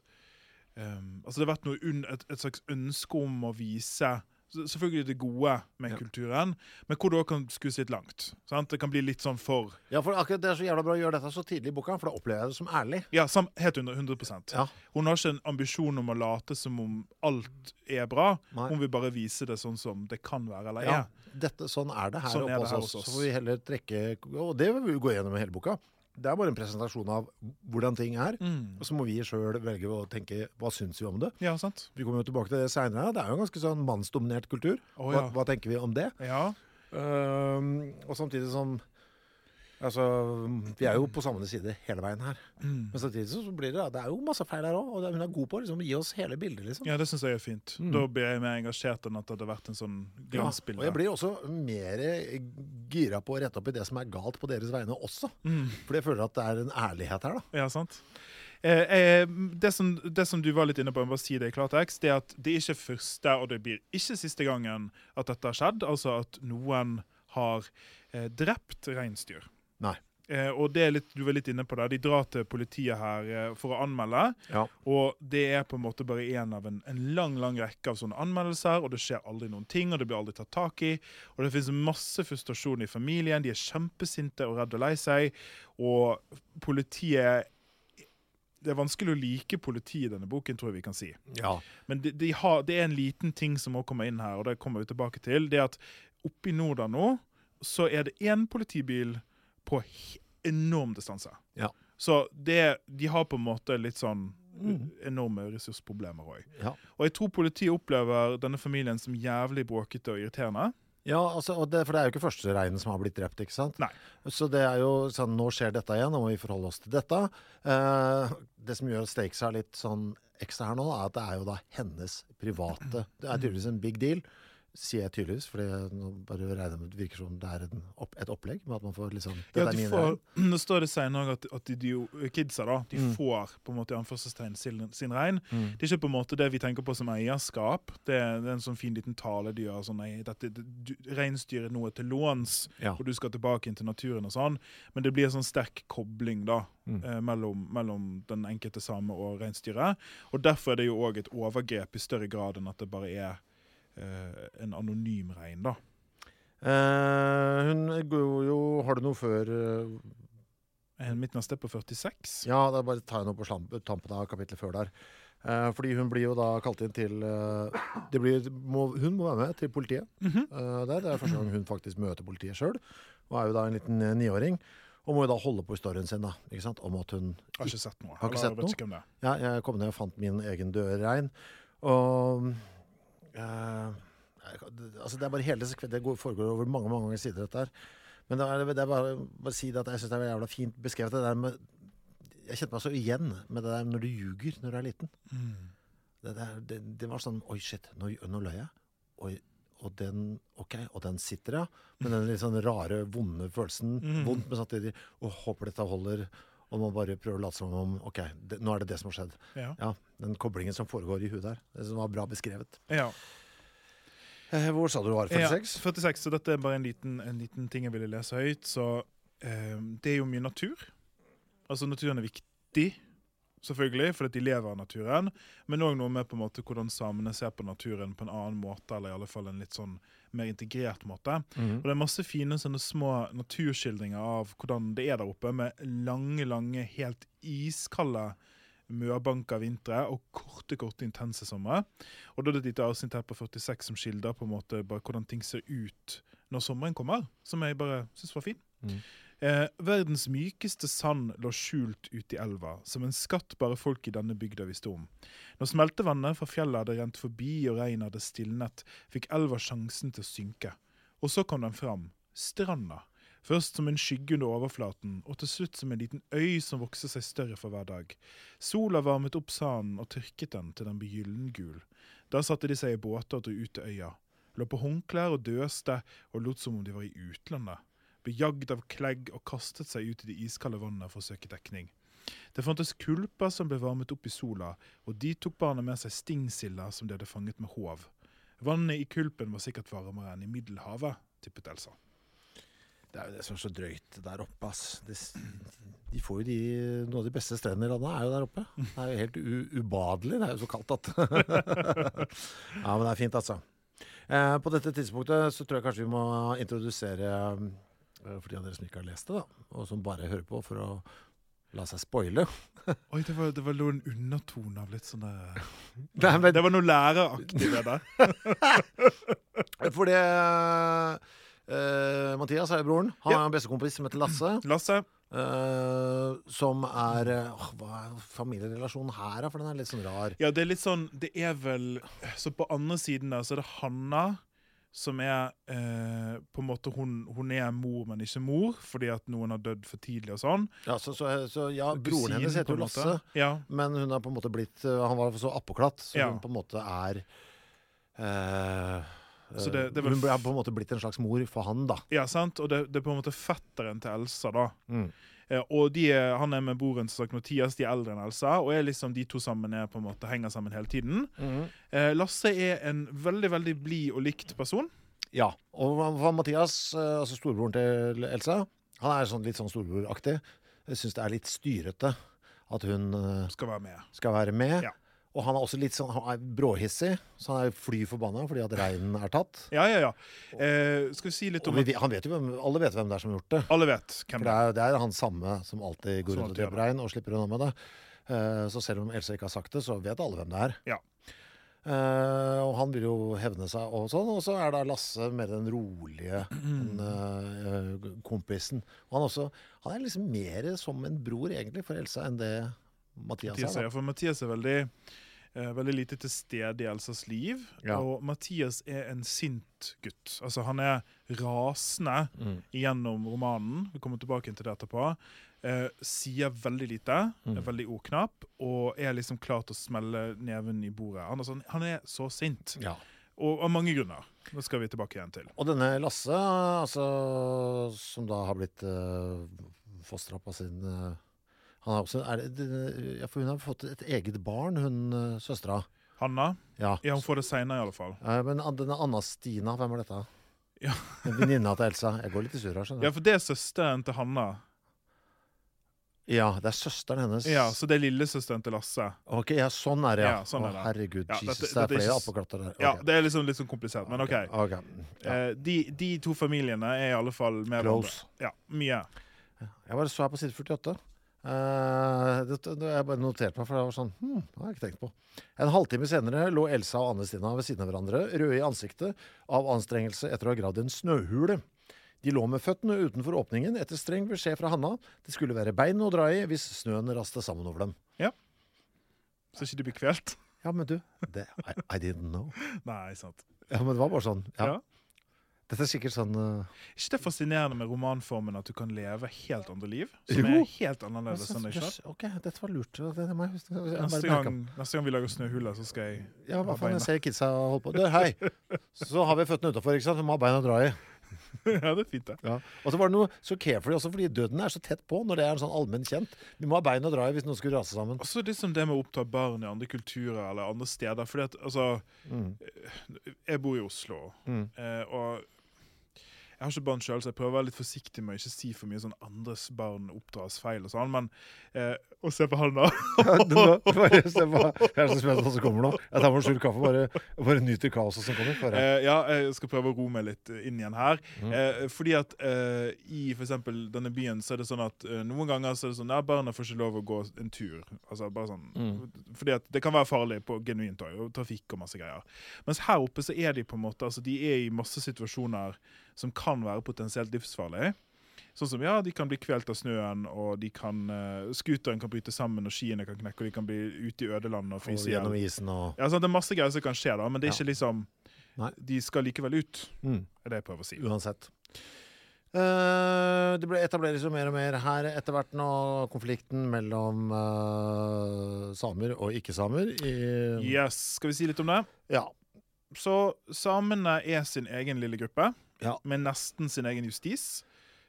um, Altså det har vært un, et, et slags ønske om å vise Selvfølgelig det gode med Ja. kulturen, men hvor du òg kan skues litt langt. Sant? Det kan bli litt sånn for Ja, for akkurat det er så jævla bra å gjøre dette så tidlig i boka, for da opplever jeg det som ærlig. Ja, sam, helt 100, 100 Ja. Hun har ikke en ambisjon om å late som om alt er bra. Nei. Hun vil bare vise det sånn som det kan være eller er. Ja, dette, sånn er det her Sånn oppe hos oss. Så får vi heller trekke Og det vil vi gå gjennom i hele boka. Det er bare en presentasjon av hvordan ting er. Mm. Og så må vi sjøl velge å tenke hva syns vi om det. Ja, sant? Vi kommer jo tilbake til det seinere. Det er jo en ganske sånn mannsdominert kultur. Oh, hva, ja. hva tenker vi om det? Ja. Uh, og samtidig som Altså, Vi er jo på samme side hele veien her. Mm. Men samtidig så blir det Det er jo masse feil her òg, og hun er god på å liksom, gi oss hele bildet, liksom. ja, det syns jeg er fint. Da blir jeg mer engasjert enn at det hadde vært en sånn glansbilde. Ja, og jeg blir også mer gira på å rette opp i det som er galt på deres vegne også. Mm. For jeg føler at det er en ærlighet her, da. Ja, sant? Eh, eh, det, som, det som du var litt inne på, jeg bare si det i klartekst, det er at det er ikke første, og det blir ikke siste gangen at dette har skjedd. Altså at noen har eh, drept reinsdyr. Nei. Eh, og det er litt, du var litt inne på det. De drar til politiet her eh, for å anmelde. Ja. Og det er på en måte bare én av en, en lang lang rekke av sånne anmeldelser, og det skjer aldri noen ting, og det blir aldri tatt tak i. Og det finnes masse frustrasjon i familien. De er kjempesinte og redde og lei seg. Og politiet Det er vanskelig å like politiet i denne boken, tror jeg vi kan si. Ja. Men de, de har, det er en liten ting som må kommer inn her, og det kommer vi tilbake til. Det er at oppe i Norda nå, så er det én politibil på enorm distanse. Ja. Så det, de har på en måte litt sånn enorme ressursproblemer òg. Ja. Og jeg tror politiet opplever denne familien som jævlig bråkete og irriterende. Ja, altså, det, for det er jo ikke første reinen som har blitt drept, ikke sant? Nei. Så det er jo sånn, nå skjer dette igjen, nå må vi forholde oss til dette. Eh, det som gjør stakes er litt sånn ekstra her nå, er at det er jo da hennes private Det er tydeligvis en big deal. Sier jeg tydeligvis, for nå bare regner med det virker som det er en opp, et opplegg. med at man får liksom, Ja, de får, nå står det senere at, at de, de, kidsa da, de Mm. får på en måte i anførselstegn sin, sin regn. Mm. Det er ikke på en måte det vi tenker på som eierskap. Det er, det er en sånn fin liten tale de gjør. sånn, nei, dette, du- Reinsdyret nå er til låns, Ja. og du skal tilbake inn til naturen og sånn. Men det blir en sånn sterk kobling da, Mm. eh, mellom, mellom den enkelte same og reinsdyret. Og derfor er det jo òg et overgrep i større grad enn at det bare er en anonym rein. da. Eh, hun går jo Har du noe før eh, Eh, neste er på 46. Ja, da bare tar jeg noe på slamp- tampen av kapittelet før der. Eh, fordi hun blir jo da kalt inn til eh, det blir, må, Hun må være med til politiet Mhm. eh, der. Det er første gang hun faktisk møter politiet sjøl. Og er jo da en liten eh, niåring. Og må jo da holde på historien sin da, ikke sant? om at hun Har ikke sett noe. Har ikke sett noe? ikke. Ja, jeg kom ned og fant min egen døde rein. Og jeg- altså Det er bare hele sekvensen. Det foregår over mange mange mange sider, dette her. Men det er, det er bare, bare si at jeg syns det er jævla fint beskrevet. Det der med Jeg kjente meg så igjen med det der når du ljuger når du er liten. Det, der, det, det var sånn Oi, shit, nå, nå løy jeg. Oi, og den Ok, og den sitter, ja. Men den litt sånn rare, vonde følelsen. Mm. Vondt, men samtidig og håper dette holder. Og man bare prøver å late som om Ok, det, nå er det det som har skjedd. Ja. Ja, Den koblingen som foregår i huet der. Det som var bra beskrevet. Ja. Eh, hvor sa du det var? 46? Ja, 46, så dette er bare en liten, en liten ting jeg ville lese høyt. Så eh, det er jo mye natur. Altså naturen er viktig, selvfølgelig, fordi de lever av naturen. Men òg noe med på en måte hvordan samene ser på naturen på en annen måte, eller i alle fall en litt sånn mer integrert måte. Mhm. Og det er masse fine sånne små naturskildringer av hvordan det er der oppe, med lange, lange, helt iskalde mørbanker vintre og korte, korte, intense somre. Og da er det et lite avsnitt her på 46 som skildrer på en måte bare hvordan ting ser ut når sommeren kommer, som jeg bare syns var fin. Mm. Eh, verdens mykeste sand lå skjult ute i elva, som en skatt bare folk i denne bygda visste om. Når smeltevannet fra fjellet hadde rent forbi og regnet hadde stilnet, fikk elva sjansen til å synke. Og så kom den fram, stranda. Først som en skygge under overflaten, og til slutt som en liten øy som vokste seg større for hver dag. Sola varmet opp sanden og tørket den til den ble gyllengul. Da satte de seg i båter og dro ut til øya. Lå på håndklær og døste og lot som om de var i utlandet. Ble jagd av klegg og kastet seg ut i det iskalde vannet for å søke dekning. Det fantes kulper som ble varmet opp i sola, og de tok barna med seg stingsiller som de hadde fanget med håv. Vannet i kulpen var sikkert varmere enn i Middelhavet, tippet Elsa. Det er jo det som er så drøyt der oppe, ass. De, de får jo de, noen av de beste strendene i landet er jo der oppe. Det er jo helt ubadelig. Det er jo så kaldt at Ja, men det er fint, altså. Eh, på dette tidspunktet så tror jeg kanskje vi må introdusere eh, for de av dere som ikke har lest det, da, og som bare hører på for å la seg spoile. Oi, det var, det var noen undertone av litt sånn Det var noe læreraktig ved det. For det eh, Mathias er jo broren. Han Ja. har en bestekompis som heter Lasse. Lasse, Uh, som er uh, Hva er familierelasjonen her, da? For den er litt sånn rar. Ja, det er litt sånn Det er vel Så på andre siden der så er det Hanna som er På en måte hun, hun er mor, men ikke mor, fordi at noen har dødd for tidlig og sånn. Ja, så, så, så ja, Kusinen, Broren hennes heter jo. Lasse, Ja. men hun har på en måte blitt Han var så appåklatt, så Ja. hun på en måte er eh, Så det- det eh, vel Hun er på en måte blitt en slags mor for han, da. ja, sant? Og det, det er på en måte fetteren til Elsa, da. Mm. Eh, og de han er med broren som sagt Mathias, de er eldre enn Elsa, og er liksom de to sammen er på en måte henger sammen hele tiden. Eh, Lasse er en veldig, veldig blid og likt person. Ja. Og Mathias, eh, altså storebroren til Elsa, han er sånn, litt sånn storebroraktig. Syns det er litt styrete at hun eh, Skal være med. skal være med. Ja. Og han er også litt sånn, han er bråhissig, så han er fly forbanna fordi at reinen er tatt. Ja, ja, ja. Eh, skal vi si litt Og om vi, han vet jo hvem, alle vet hvem det er som har gjort det. Alle vet hvem For det er. det er han samme som alltid går rundt og dreper rein og slipper unna med det. Eh, så selv om Elsa ikke har sagt det, så vet alle hvem det er. Ja. Eh, og han vil jo hevne seg og sånn. Og så er da Lasse mer den rolige den, eh, kompisen. Og han, også, han er liksom mer som en bror egentlig for Elsa enn det Mathias, Mathias er. da. Da. For Mathias er veldig veldig lite til stede i Elsas liv. Ja. Og Mathias er en sint gutt. Altså Han er rasende Mm. gjennom romanen. Vi kommer tilbake til det etterpå. Eh, sier veldig lite, Mm. er veldig ordknapp, og er liksom klar til å smelle neven i bordet. Han er, sånn, han er så sint. Ja. Og av mange grunner. Det skal vi tilbake igjen til. Og denne Lasse, altså, som da har blitt uh, fostra på sin eh, han har også, er det, ja, for Hun har fått et eget barn, hun uh, søstera. Hanna. Ja. Ja, hun får det seinere, fall. Ja, men denne Anna Stina, hvem er dette? Ja. Venninna til Elsa. Jeg går litt i surr her, Ja, for det er søsteren til Hanna. Ja, det er søsteren hennes. Ja, Så det er lillesøsteren til Lasse. Ok, ja, sånn er det, ja. Ja, sånn Å, herregud, Ja, Jesus, dette- det er er flere ikke der. Okay. Ja, Det er liksom litt sånn komplisert, men OK. okay. ja. Eh, de, de to familiene er i alle fall med Close. Ja, mye. Jeg bare så her på side 48. Eh, det, det, jeg bare noterte meg, for det var sånn hm, det har jeg ikke tenkt på. En halvtime senere lå Elsa og Anne Stina ved siden av hverandre, røde i ansiktet av anstrengelse etter å ha gravd en snøhule. De lå med føttene utenfor åpningen etter streng beskjed fra Hanna. Det skulle være bein å dra i hvis snøen raste sammen over dem. Ja. Så ikke de blir kvelt. Ja, men du, det, I, I didn't know. Nei, sant. Ja, men det var bare sånn. Ja. Ja. Dette er sikkert sånn uh... ikke det fascinerende med romanformen at du kan leve helt andre liv? Som Jo. er helt annerledes enn deg sjøl? Ok, dette var lurt. Det, det må jeg huske. Jeg Neste, gang- neste gang vi lager snøhuler, så skal jeg Ja, hva faen, jeg ser kidsa holde på. Du, hei! Så har vi føttene utafor, ikke sant? Vi må ha bein å dra i. Ja, det er fint, det. Og så var det noe så carefree også, fordi døden er så tett på når det er en sånn allmenn kjent. Vi må ha bein å dra i hvis noen skulle rase sammen. Også liksom det med å oppta barn i andre kulturer eller andre steder. Fordi at, altså Jeg bor i Oslo, Mm. eh, og jeg har ikke barn sjøl, så jeg prøver å være litt forsiktig med å ikke si for mye sånn andres barn oppdras feil og sånn, men eh, Og se på han, da. Bare se på- Jeg er så spent på hva som kommer nå. Jeg tar meg en slurk kaffe bare, bare nyter kaoset som kommer. Eh, ja, jeg skal prøve å roe meg litt inn igjen her. Mm. Eh, fordi at eh, i eksempel denne byen så er det sånn at eh, noen ganger så er det sånn at barna får ikke lov å gå en tur. Altså bare sånn Mm. Fordi at det kan være farlig på genuint òg, og trafikk og masse greier. Mens her oppe så er de på en måte Altså de er i masse situasjoner som kan være potensielt livsfarlige. Sånn som ja, de kan bli kvelt av snøen, og de kan uh, scooteren kan bryte sammen, og skiene kan knekke, og de kan bli ute i ødelandet og Og fryse igjen. gjennom isen og Ja, sånn, det er masse greier som kan skje, da, men det er Ja. ikke liksom Nei. De skal likevel ut, mm. er det jeg prøver å si. Uansett. Uh, det ble etableres jo mer og mer her etter hvert nå, konflikten mellom uh, samer og ikke-samer. i- Yes, Skal vi si litt om det? Ja. Så samene er sin egen lille gruppe, Ja. med nesten sin egen justis.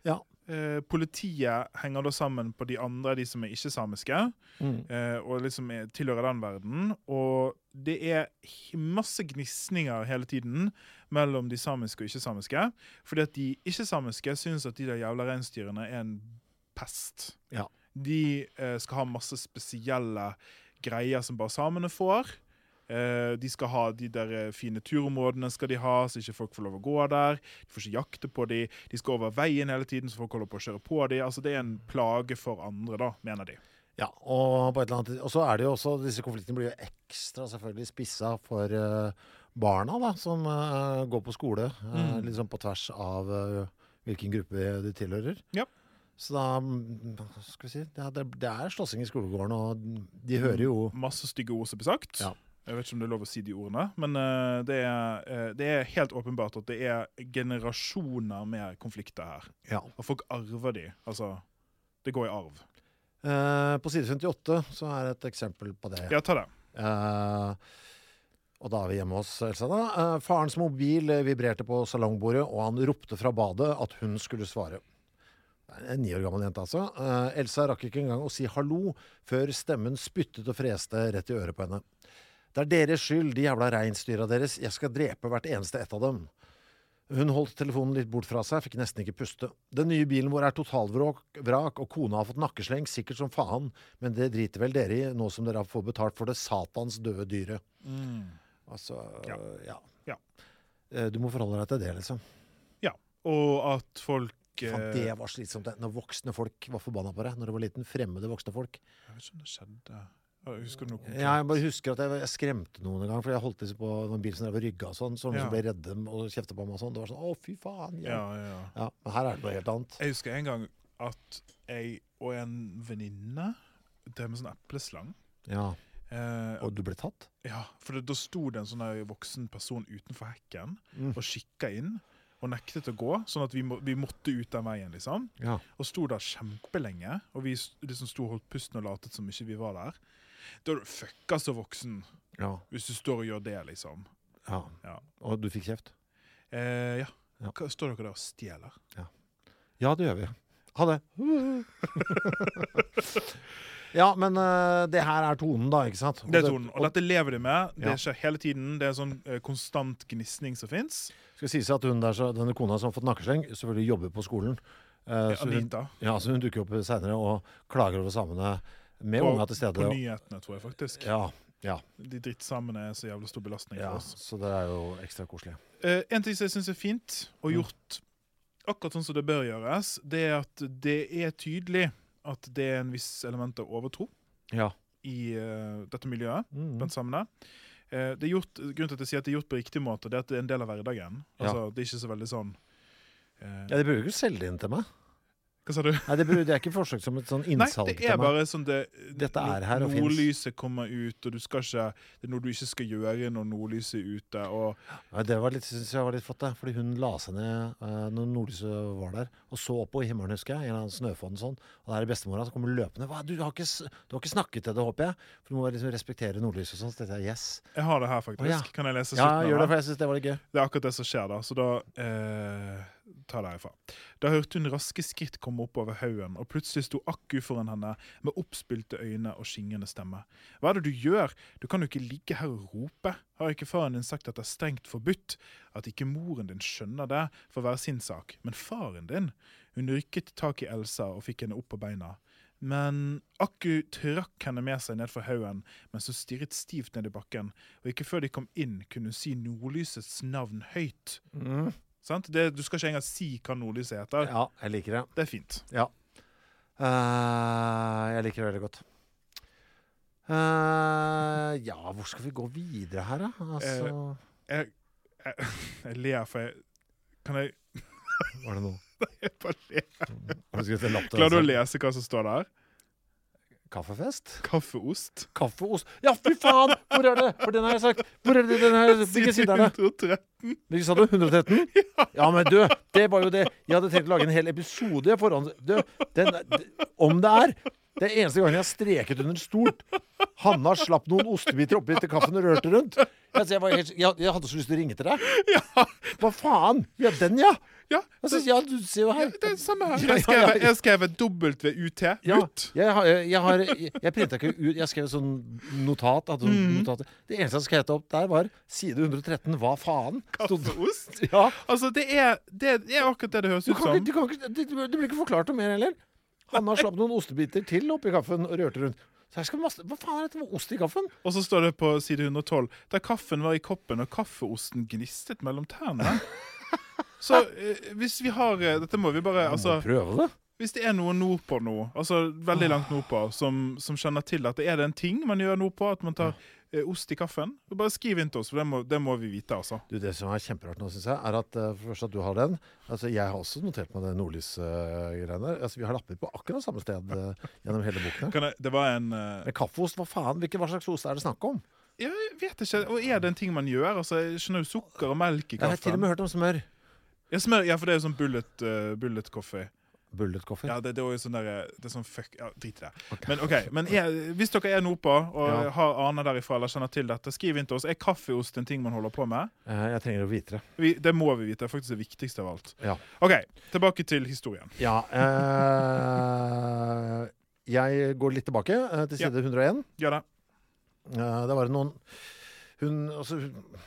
Ja. Eh, politiet henger da sammen på de andre, de som er ikke-samiske, Mm. eh, og liksom er, tilhører den verden. Og det er masse gnisninger hele tiden mellom de samiske og ikke-samiske. Fordi at de ikke-samiske syns at de der jævla reinsdyrene er en pest. Ja. De eh, skal ha masse spesielle greier som bare samene får. Eh, de skal ha de der eh, fine turområdene, skal de ha, så ikke folk får lov å gå der. De får ikke jakte på de. De skal over veien hele tiden, så folk holder på å kjøre på de. Altså, det er en plage for andre, da, mener de. Ja, og, annet, og så er det jo også Disse konfliktene blir jo ekstra selvfølgelig spissa for eh, barna da, som går på skole. Mm. Sånn på tvers av hvilken gruppe de tilhører. Ja. Så da skal vi si Det er, det er slåssing i skolegården, og de hører jo Masse stygge ord som blir sagt. Ja. Jeg vet ikke om det er lov å si de ordene, men uh, det, er, uh, det er helt åpenbart at det er generasjoner med konflikter her. Ja. Og folk arver de. Altså, det går i arv. Uh, på side 58 så er et eksempel på det. Ja, ta det. Og da er vi hjemme hos Elsa, da. Farens mobil vibrerte på salongbordet, og han ropte fra badet at hun skulle svare. En ni år gammel jente, altså. Elsa rakk ikke engang å si hallo før stemmen spyttet og freste rett i øret på henne. Det er deres skyld, de jævla reinsdyra deres. Jeg skal drepe hvert eneste ett av dem. Hun holdt telefonen litt bort fra seg, fikk nesten ikke puste. Den nye bilen vår er totalvrak, og kona har fått nakkesleng, sikkert som faen, men det driter vel dere i, nå som dere har fått betalt for det satans døde dyret. Altså, Ja. ja. Ja. Eh, Du må forholde deg til det, liksom. Ja. Og at folk Faen, eh, det var slitsomt. det. Når voksne folk var forbanna på deg. Når du var liten. Fremmede voksne folk. Jeg vet ikke om det skjedde. Husker du noe konkret? Ja, jeg bare husker at jeg, jeg skremte noen en gang, for jeg holdt liksom på noen bil som drev og rygga og sånn. Sånne Ja. som ble redde og kjefta på meg og sånn. Det var sånn å, fy faen. Ja, Ja. ja, men her er det noe helt annet. Jeg husker en gang at jeg og en venninne drev med sånn epleslang. Ja. Eh, Og du ble tatt? ja, for det, da sto det en sånn voksen person utenfor hekken Mm. og kikka inn. Og nektet å gå, sånn at vi, må, vi måtte ut den veien. liksom Ja. Og sto der kjempelenge. Og vi liksom sto og holdt pusten og latet som ikke vi var der. Da er du fucka så voksen ja. hvis du står og gjør det, liksom. ja. Ja, Og du fikk kjeft? eh, ja. Ja. Står dere der og stjeler? Ja, det gjør vi. Ha det. ja, men uh, det her er tonen, da, ikke sant? Og Det er tonen. Og dette lever de med. Det Ja. skjer hele tiden. Det er sånn uh, konstant gnisning som fins. skal sies at hun der, så, denne kona som har fått nakkesleng, selvfølgelig jobber på skolen. Ja, så hun, ja, så hun dukker opp seinere og klager over samene med På, unger til stede. på nyhetene, tror jeg faktisk. Ja, ja, De drittsamene er så jævla stor belastning ja, for oss. så det er jo ekstra koselig. Eh, en ting som jeg syns er fint, og Mm. gjort akkurat sånn som det bør gjøres, det er at det er tydelig at det er en viss element av overtro Ja. i uh, dette miljøet. Mm. blant sammen Eh, det er gjort, grunnen til at jeg sier at det er gjort på riktig måte, det er at det er en del av hverdagen. Altså, Det er ikke så veldig sånn eh, ja, De bruker ikke selge det inn til meg. Hva sa du? Nei, det, det er ikke forsøkt som et sånn Nei, innsalg det til er meg. bare sånn det Dette er her og. Nordlyset kommer ut, og du skal ikke Det er noe du ikke skal gjøre når nordlyset er ute. Og Ja, det var litt, synes jeg var litt flott, det. Fordi hun la seg ned uh, når nordlyset var der, og så opp på himmelen, husker jeg, i en eller annen snøfonn sånn. Og der er bestemora som kommer løpende. Hva, du, har ikke, du har ikke snakket til det, håper jeg? For du må liksom respektere nordlyset og sånn. Så tenkte jeg yes. jeg har det her, faktisk. Å, ja. Kan jeg lese Ja, gjør det, for jeg syns det var litt gøy. Det er akkurat det som skjer da, så da eh, tar derifra. Da hørte hun raske skritt komme oppover haugen, og plutselig sto Akku foran henne med oppspilte øyne og skingrende stemme. Hva er det du gjør? Du kan jo ikke ligge her og rope. Har ikke faren din sagt at det er strengt forbudt? At ikke moren din skjønner det, får være sin sak. Men faren din? Hun rykket tak i Elsa og fikk henne opp på beina. Men Akku trakk henne med seg ned fra haugen mens hun stirret stivt ned i bakken, og ikke før de kom inn, kunne hun si nordlysets navn høyt. Sant? Det, du skal ikke engang si hva nordlyset heter. Ja, jeg liker det. Det er fint. Ja. Uh, jeg liker det veldig godt. Uh, ja, hvor skal vi gå videre her, da? Altså, Jeg, jeg, jeg ler, for jeg Kan jeg var det noe? Jeg bare ler. Klarer du å lese hva som står der? Kaffefest? Kaffeost. Kaffeost. Ja, fy faen! Hvor er det? For den har jeg sagt. Hvor er det? Den her, hvilken side er det? 113. Hvilken sa du? 113? Ja, men du, det var jo det. Jeg hadde tenkt å lage en hel episode foran Du, den, om det er Det er eneste gangen jeg har streket under stort. Hanna slapp noen ostebiter oppi til kaffen og rørte rundt. Jeg, var helt, jeg, jeg hadde så lyst til å ringe til deg. Hva faen? Ja, den, ja. Ja, Altså, ja, du ser jo her. det er det samme her. Ja, Jeg ja, skrev, ja. jeg skrev WUT. Ja, Ut. jeg, har, jeg, har, jeg, printa ikke ut Jeg skrev sånn notat. Hadde mm. notater. Det eneste jeg skrev opp der, var side 113. Hva faen? Kaffeost. Ja. Altså, det er, det, det er akkurat det det høres Du ut som. ikke, du kan ikke, det, det blir ikke forklart noe mer heller. Hanna slapp noen ostebiter til oppi kaffen og rørte rundt. Så her skal masse, Hva faen er dette med ost i kaffen? Og så står det på side 112 der kaffen var i koppen og kaffeosten gnistet mellom tærne. Så eh, hvis vi har eh, Dette må vi bare altså, Må prøve det. Hvis det er noe nordpå nå, altså veldig langt nordpå, som, som skjønner til at det er det en ting man gjør nordpå, at man tar eh, ost i kaffen, bare skriv inn til oss, for det må, det må vi vite, altså. Du, Det som er kjemperart nå, syns jeg, er at eh, for det første at du har den. Altså, Jeg har også notert meg det nordlysgreiene. altså, vi har lapper på akkurat samme sted eh, gjennom hele boken. Kan jeg, det var en eh, Men kaffeost, hva faen? Hvilke, hva slags ost er det snakk om? Jeg vet ikke. Og er det en ting man gjør? Altså, Jeg skjønner jo sukker og melk i Jeg har til og kaffen. med hørt om smør. Ja, smør, ja, for det er jo sånn bullet, uh, bullet coffee. Bullet coffee. Ja, det, det er jo sånn der, det er sånn fuck Ja, drit i det. Men ok, men jeg, hvis dere er NOPA og Ja. har aner derifra eller kjenner til dette, skriv inn til oss. Er kaffeost en ting man holder på med? Eh, jeg trenger å vite det. Vi, det må vi vite. Det er faktisk det viktigste av alt. Ja. OK, tilbake til historien. Ja eh, Jeg går litt tilbake eh, til side 101. Gjør det. Eh, det var noen Hun altså eh,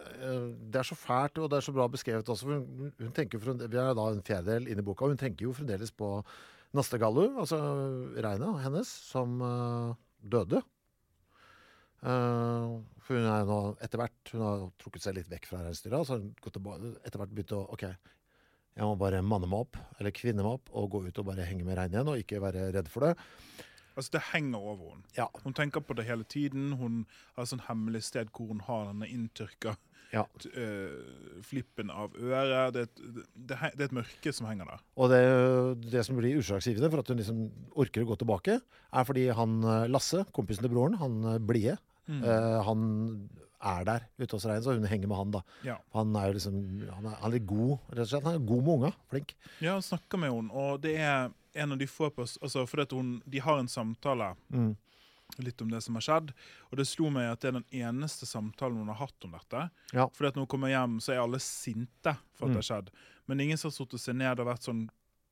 Det er så fælt, og det er så bra beskrevet også. For hun, hun tenker jo Vi er da en fjerdedel inn i boka, og hun tenker jo fremdeles på Nastegallu, altså Reina hennes, som uh, døde. Uh, for hun er nå etter hvert Hun har trukket seg litt vekk fra reinsdyra. Så har hun etter hvert begynt å OK, jeg må bare manne meg opp, eller kvinne meg opp, og gå ut og bare henge med reinen igjen, og ikke være redd for det. Altså, det henger over henne. Ja. Hun tenker på det hele tiden. Hun har et sånn hemmelig sted hvor hun har denne inntørka Ja. øh, flippen av øret. Det, et- det, det er et mørke som henger der. Og det, det som blir utslagsgivende for at hun liksom orker å gå tilbake, er fordi han eh, Lasse, kompisen til broren, han blide, mm. uh, han er der ute hos Rein, så hun henger med han, da. Ja. Han er jo liksom Han er, han er god, rett og slett. Han er god med unga. Flink. Ja, han snakker med henne, og det er en av de få på altså, Fordi at hun, de har en samtale Mm. Litt om det som har skjedd. Og det slo meg at det er den eneste samtalen hun har hatt om dette. Ja. Fordi at når hun kommer hjem, så er alle sinte for at Mm. det har skjedd. Men ingen som har satt seg ned og vært sånn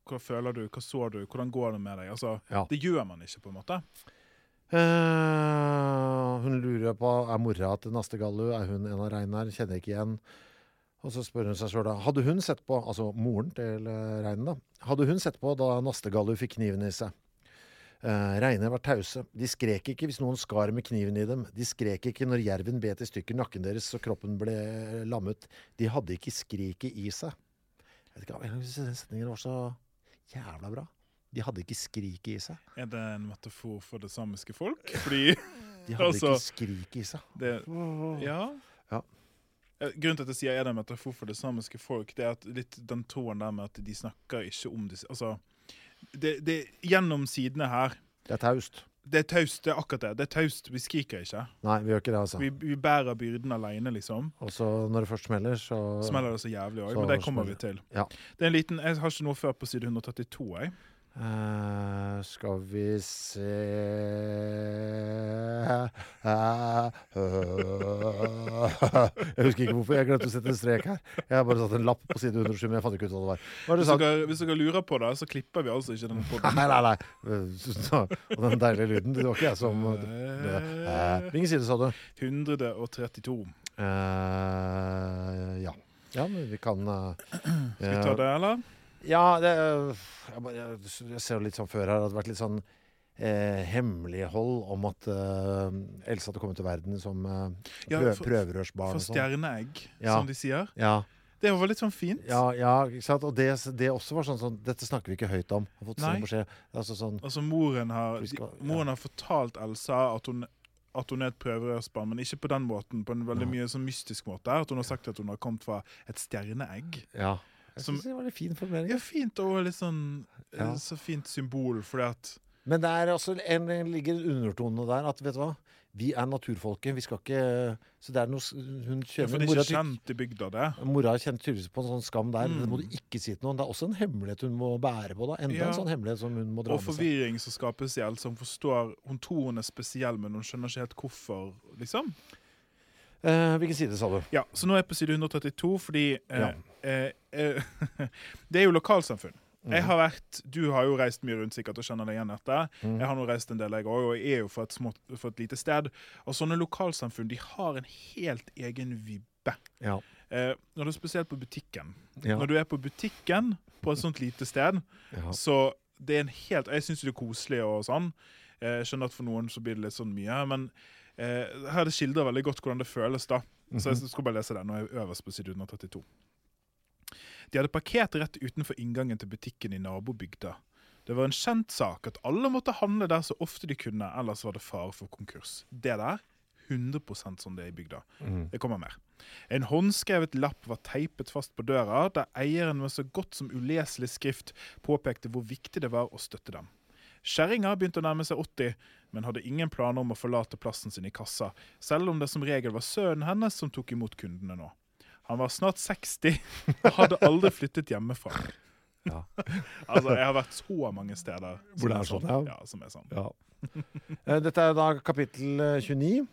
Hva føler du? Hva så du? Hvordan går det med deg? Altså, Ja. Det gjør man ikke, på en måte. Uh, hun lurer på er mora til Naste Gallu er hun en av Reinar. Kjenner ikke igjen. Og så spør hun seg sjøl da Hadde hun sett på, altså moren til eh, Reinen, da. Hadde hun sett på da Naste Gallu fikk kniven i seg? Uh, Reine var tause. De skrek ikke hvis noen skar med kniven i dem. De skrek ikke når jerven bet i stykker nakken deres så kroppen ble lammet. De hadde ikke skriket i seg. Jeg vet ikke, Den setningen var så jævla bra. De hadde ikke skriket i seg. Er det en metafor for det samiske folk? Fordi De hadde Altså- ikke skriket i seg. det Ja. Ja. Eh, Grunnen til at jeg sier er det en metafor for det samiske folk, det er at litt den tråden der med at de snakker ikke om det Altså, det, det, gjennom sidene her Det er taust. Det er taust, det er akkurat det. Det er taust. Vi skriker ikke. Nei, vi gjør ikke det, altså. Vi, vi bærer byrden alene, liksom. Og så når det først smeller, så Smeller det så jævlig òg, men det kommer vi til. Ja. Det er en liten, Jeg har ikke noe før på side 132. Jeg. Eh, Skal vi se Eh, Jeg husker ikke hvorfor. Jeg glemte å sette en strek her. Jeg har bare satt en lapp på side 107, men jeg fant ikke ut hva det var. Hva det Hvis dere, hvis dere lurer på det, så klipper vi altså ikke denne podden. Nei, nei, nei. Og den deilige lyden. Det var ikke jeg som Eh, Hvilken side sa du? 132. Uh, ja. Ja, men vi kan uh, Skal vi ta det, eller? Ja, det, jeg, bare, jeg ser jo litt sånn før her at det har vært litt sånn eh, hemmelighold om at eh, Else hadde kommet til verden som eh, Ja, prø for- prøverørsbarn. For sånn. stjerneegg, Ja. som de sier. Ja, Det var litt sånn fint. ja, ja, ikke sant? Og det, det også var sånn, sånn Dette snakker vi ikke høyt om. Har fått Nei. sånn beskjed. Altså sånn Altså Moren har, Vi skal- de, moren har fortalt Elsa at hun, at hun er et prøverørsbarn, men ikke på den måten. På en veldig Nei. mye sånn mystisk måte. At hun har sagt at hun har kommet fra et stjerneegg. Ja. Jeg synes det var litt fin formulering. Ja, fint og litt sånn eh, Ja. Så fint symbol, fordi at Men det er også en, en ligger en undertone der at vet du hva Vi er naturfolket. Vi skal ikke Så det er noe Hun Hun ja, For det er ikke kjent i bygda, det. mora kjenner tydeligvis på en sånn skam der. Mm. Det må du ikke si til noen. Det er også en hemmelighet hun må bære på. da Enda Ja. en sånn hemmelighet som hun må dra med seg. Og forvirring som skapes i Elsa. Hun forstår Hun tror hun er spesiell, men hun skjønner ikke helt hvorfor, liksom. Eh, hvilken side sa du? Ja, Så nå er jeg på side 132, fordi eh, Ja. Eh, eh, Det er jo lokalsamfunn. Mhm. Jeg har vært, Du har jo reist mye rundt sikkert og kjenner deg igjen dette. Mhm. Jeg har nå reist en del, jeg òg, og jeg er jo fra et, smått, fra et lite sted. Og sånne lokalsamfunn de har en helt egen vibbe. Ja. Eh, når du er spesielt på butikken. Ja. Når du er på butikken på et sånt lite sted, ja. så det er en helt Jeg syns det er koselig og sånn. Eh, Jeg skjønner at for noen så blir det litt sånn mye, men eh, her er det skildrer veldig godt hvordan det føles, da. Så Mhm. jeg skal bare lese det. Nå er jeg øverst på side 132. De hadde parkert rett utenfor inngangen til butikken i nabobygda. Det var en kjent sak at alle måtte handle der så ofte de kunne, ellers var det fare for konkurs. Det der 100% sånn det er i bygda. Mm. Det kommer mer. En håndskrevet lapp var teipet fast på døra, der eieren med så godt som uleselig skrift påpekte hvor viktig det var å støtte dem. Kjerringa begynte å nærme seg 80, men hadde ingen planer om å forlate plassen sin i kassa, selv om det som regel var sønnen hennes som tok imot kundene nå. Han var snart 60 og hadde aldri flyttet hjemmefra. Ja. altså, jeg har vært så mange steder Hvor det er sånn, ja. ja. som er sånn. Ja. Eh, Dette er da kapittel eh, 29,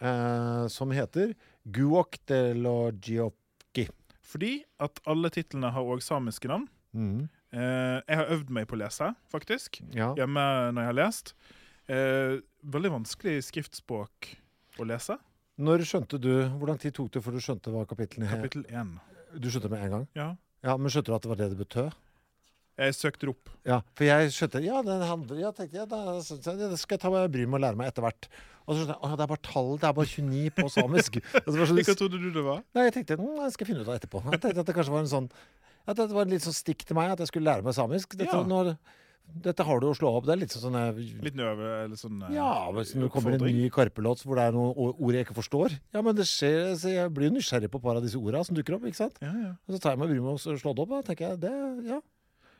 eh, som heter Guok de lo Giocchi. Fordi at alle titlene har òg samiske navn. Mm. Eh, jeg har øvd meg på å lese, faktisk. Ja. hjemme når jeg har lest. Eh, veldig vanskelig skriftspråk å lese. Når skjønte du Hvor lang tid tok det før du skjønte hva kapitlene het? Kapittel én. Du skjønte med en gang? Ja. Ja, Men skjønte du at det var det det betød? Jeg søkte det opp. Ja, for jeg skjønte Ja, den handler Ja, tenkte jeg, da, jeg, det skal jeg ta meg bry med å lære meg etter hvert. Og så skjønte jeg at det er bare tall, det er bare 29 på samisk. Så det så- Hva trodde du det var? Nei, jeg tenkte mm, jeg skal finne ut av etterpå. Jeg tenkte at det kanskje var en sånn At det var en litt sånn stikk til meg at jeg skulle lære meg samisk. Dette, Ja. når, Dette har du å slå opp. Det er litt sånn eh, Litt nøve, eller sånn eh, Ja, hvis det kommer en ny Karpe-låt hvor det er noen ord jeg ikke forstår. Ja, men det skjer, så jeg blir jo nysgjerrig på et par av disse orda som dukker opp. ikke sant? Ja, ja. Og så tar jeg meg bryet med å slå det opp. Da tenker jeg det, ja.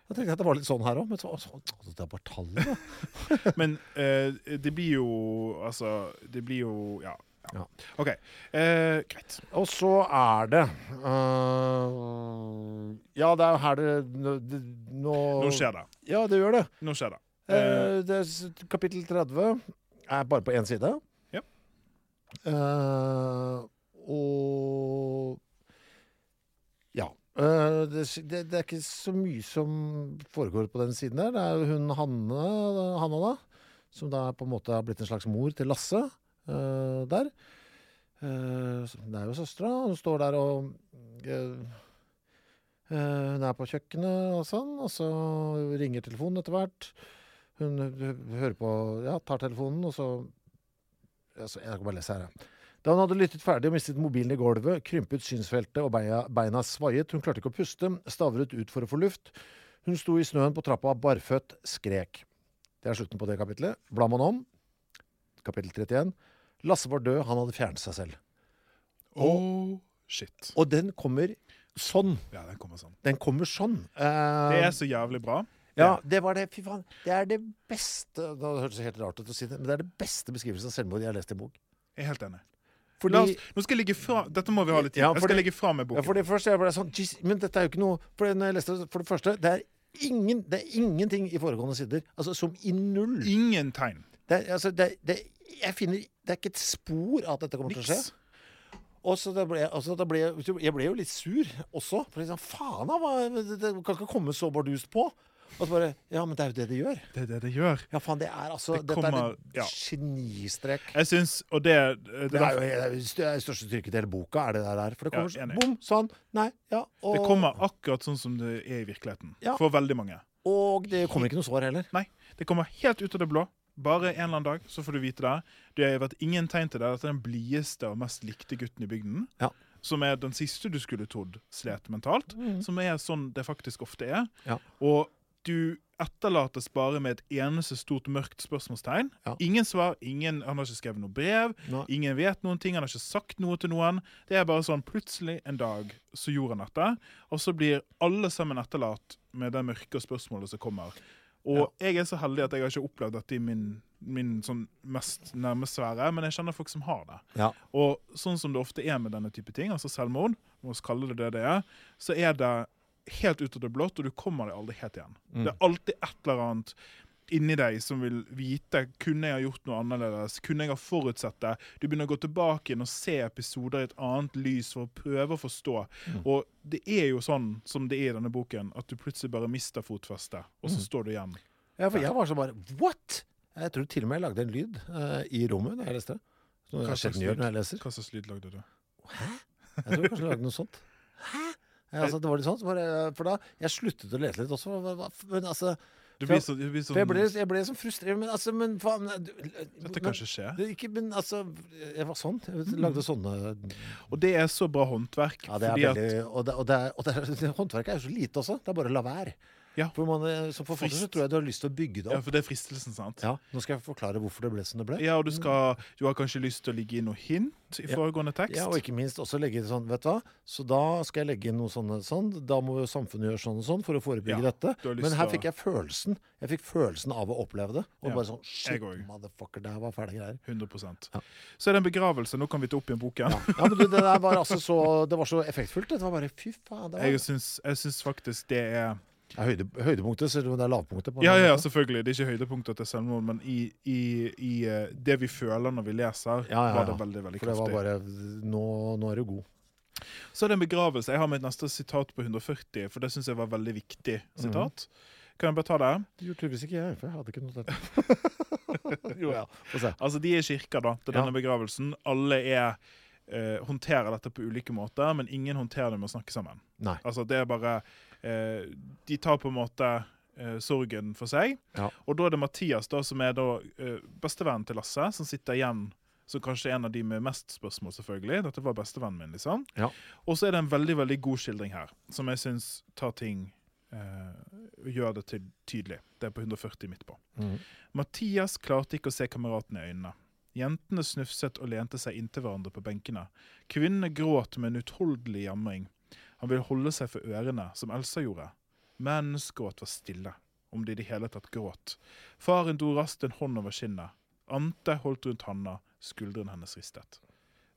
Jeg tenkte at det var litt sånn her òg. Men så, så, det er bare tall, da. Men eh, det blir jo Altså, det blir jo Ja. Ja. OK. Eh, greit. Og så er det uh, Ja, det er jo her det, det nå, Nå skjer det. Ja, det gjør det. Nå skjer det. Eh, Eh, det er, kapittel 30 er bare på én side. Ja. Eh, og Ja. eh, det, det, det er ikke så mye som foregår på den siden der. Det er jo hun Hanne, Hanna, da, som da på en måte har blitt en slags mor til Lasse der. Eh, det er jo søstera. Hun står der og eh, eh, Hun er på kjøkkenet og sånn, og så ringer telefonen etter hvert. Hun hører på Ja, tar telefonen, og så altså, Jeg kan bare lese her, jeg. Da hun hadde lyttet ferdig og mistet mobilen i gulvet, krympet synsfeltet og beina, beina svaiet, hun klarte ikke å puste, stavret ut for å få luft. Hun sto i snøen på trappa, barføtt, skrek. Det er slutten på det kapitlet. Blar man om, kapittel 31, Lasse var død, han hadde fjernet seg selv. oh, shit. Og den kommer sånn. Ja, den kommer sånn. Den kommer sånn. Uh, Det er så jævlig bra. Ja, det var det. Fy faen. Det er det beste Det hørtes helt rart ut å si det, men det er det beste beskrivelsen av selvmord jeg har lest i en bok. Jeg er helt enig. Fordi, oss, nå skal jeg ligge fra Dette må vi ha litt tid. Ja, jeg skal det- legge fra meg ja, boken. for det første jeg ble sånn "Jeez, Men dette er jo ikke noe For, jeg leste, det- for det første, det er, ingen, det er ingenting i foregående sider. Altså som i null. Ingen tegn. Det, er- altså, det, det, jeg finner Det er ikke et spor av at dette kommer til å skje. Og så det ble, altså, det ble, jeg ble jo litt sur også. For liksom, faen da, det, kan ikke komme så bardust på. Og så bare Ja, men det er jo det det gjør. Det er det det gjør. Ja, faen, det er altså Det Dette kommer- er ja. et genistrek. Jeg syns Og det, det, Det er jo det er er største styrke til hele boka, er det der. For det Ja, kommer sånn, bom, sånn, nei, ja. Og, det kommer akkurat sånn som det er i virkeligheten. Ja. For veldig mange. og det kommer ikke noe svar heller. Nei, det kommer helt ut av det blå. Bare en eller annen dag, så får du vite det. Det har vært ingen tegn til det. Dette er den blideste og mest likte gutten i bygden. Ja. Som er den siste du skulle trodd slet mentalt. Som er sånn det faktisk ofte er. Mm. Ja. Og du etterlates bare med et eneste stort mørkt spørsmålstegn. Ja. Ingen svar. ingen, Han har ikke skrevet noe brev. Nei. Ingen vet noen ting. Han har ikke sagt noe til noen. Det er bare sånn plutselig en dag så gjorde han dette. Og så blir alle sammen etterlatt med det mørke spørsmålet som kommer. Og jeg er så heldig at jeg har ikke opplevd dette i min, min sånn mest nærme sfære, men jeg kjenner folk som har det. Ja. Og sånn som det ofte er med denne type ting, altså selvmord, må vi kalle det det det er, så er det helt ut av det blått, og du kommer deg aldri helt igjen. Mm. Det er alltid et eller annet inni deg som vil vite kunne jeg ha gjort noe annerledes, kunne jeg ha forutsett det. Du begynner å gå tilbake inn og se episoder i et annet lys for å prøve å forstå. Mm. Og det er jo sånn som det er i denne boken, at du plutselig bare mister fotfestet, og Mm. så står du igjen. Ja, for jeg var så bare What?! Jeg tror til og med jeg lagde en lyd uh, i rommet da jeg leste. Som Hva slags lyd? lagde du? Hæ? Jeg tror kanskje jeg lagde noe sånt. Hæ? Ja, altså, det var litt sånn, for da Jeg sluttet å lese litt også. Men altså Det blir så, du blir sånn jeg ble, jeg ble så frustrert. Men altså, men faen Dette kan ikke skje. Det, ikke, men altså Jeg var sånn. Jeg lagde sånne Og det er så bra håndverk. Ja, det er fordi at Og, det, og, det og det, håndverket er jo så lite også. Det er bare å la være. Ja. For man, eh, Som forfatter så tror jeg du har lyst til å bygge det opp. Ja, for det er fristelsen, sant? Ja, Nå skal jeg forklare hvorfor det ble som det ble. Ja, og du skal Du har kanskje lyst til å ligge inn noe hint i Ja. foregående tekst? Ja, og ikke minst også legge inn sånn, vet du hva, så da skal jeg legge inn noe sånn, sånn da må samfunnet gjøre sånn og sånn for å forebygge Ja, dette. Men her fikk jeg følelsen Jeg fikk følelsen av å oppleve det. Og bare sånn Shit, motherfucker, det her var fæle greier. 100 Ja. Så er det en begravelse. Nå kan vi ta opp igjen boken. Ja, ja men du, det der var altså så Det var så effektfullt. Det var bare Fy faen. Det var jeg syns faktisk det er ja, høyde, høydepunktet, selv om det er lavpunktet. på en Ja, ja, selvfølgelig. Det er ikke høydepunktet til selvmord, men i, i, i eh, det vi føler når vi leser, Ja, ja, var det veldig veldig kraftig. For det var bare Nå, nå er du god. Så er det en begravelse. Jeg har mitt neste sitat på 140, for det syns jeg var veldig viktig sitat. Kan jeg bare ta det? Det gjorde tydeligvis ikke jeg, for jeg hadde ikke notert det. jo, ja. Altså, De er i kirka da, til Ja. denne begravelsen. Alle er, eh, håndterer dette på ulike måter, men ingen håndterer det med å snakke sammen. Nei. Altså, det er bare eh, De tar på en måte eh, sorgen for seg. Ja. Og da er det Mathias, da, som er da eh, bestevennen til Lasse, som sitter igjen som kanskje er en av de med mest spørsmål, selvfølgelig. Dette var bestevennen min, liksom. Ja. Og så er det en veldig veldig god skildring her, som jeg syns tar ting eh, gjør det til tydelig. Det er på 140 midt på. Mm. Mathias klarte ikke å se kameraten i øynene. Jentene snufset og lente seg inntil hverandre på benkene. Kvinnene gråt med en utholdelig jamring. Han ville holde seg for ørene, som Elsa gjorde. Menns gråt var stille, om det i det hele tatt gråt. Faren dro raskt en hånd over kinnet. Ante holdt rundt handa, skuldrene hennes ristet.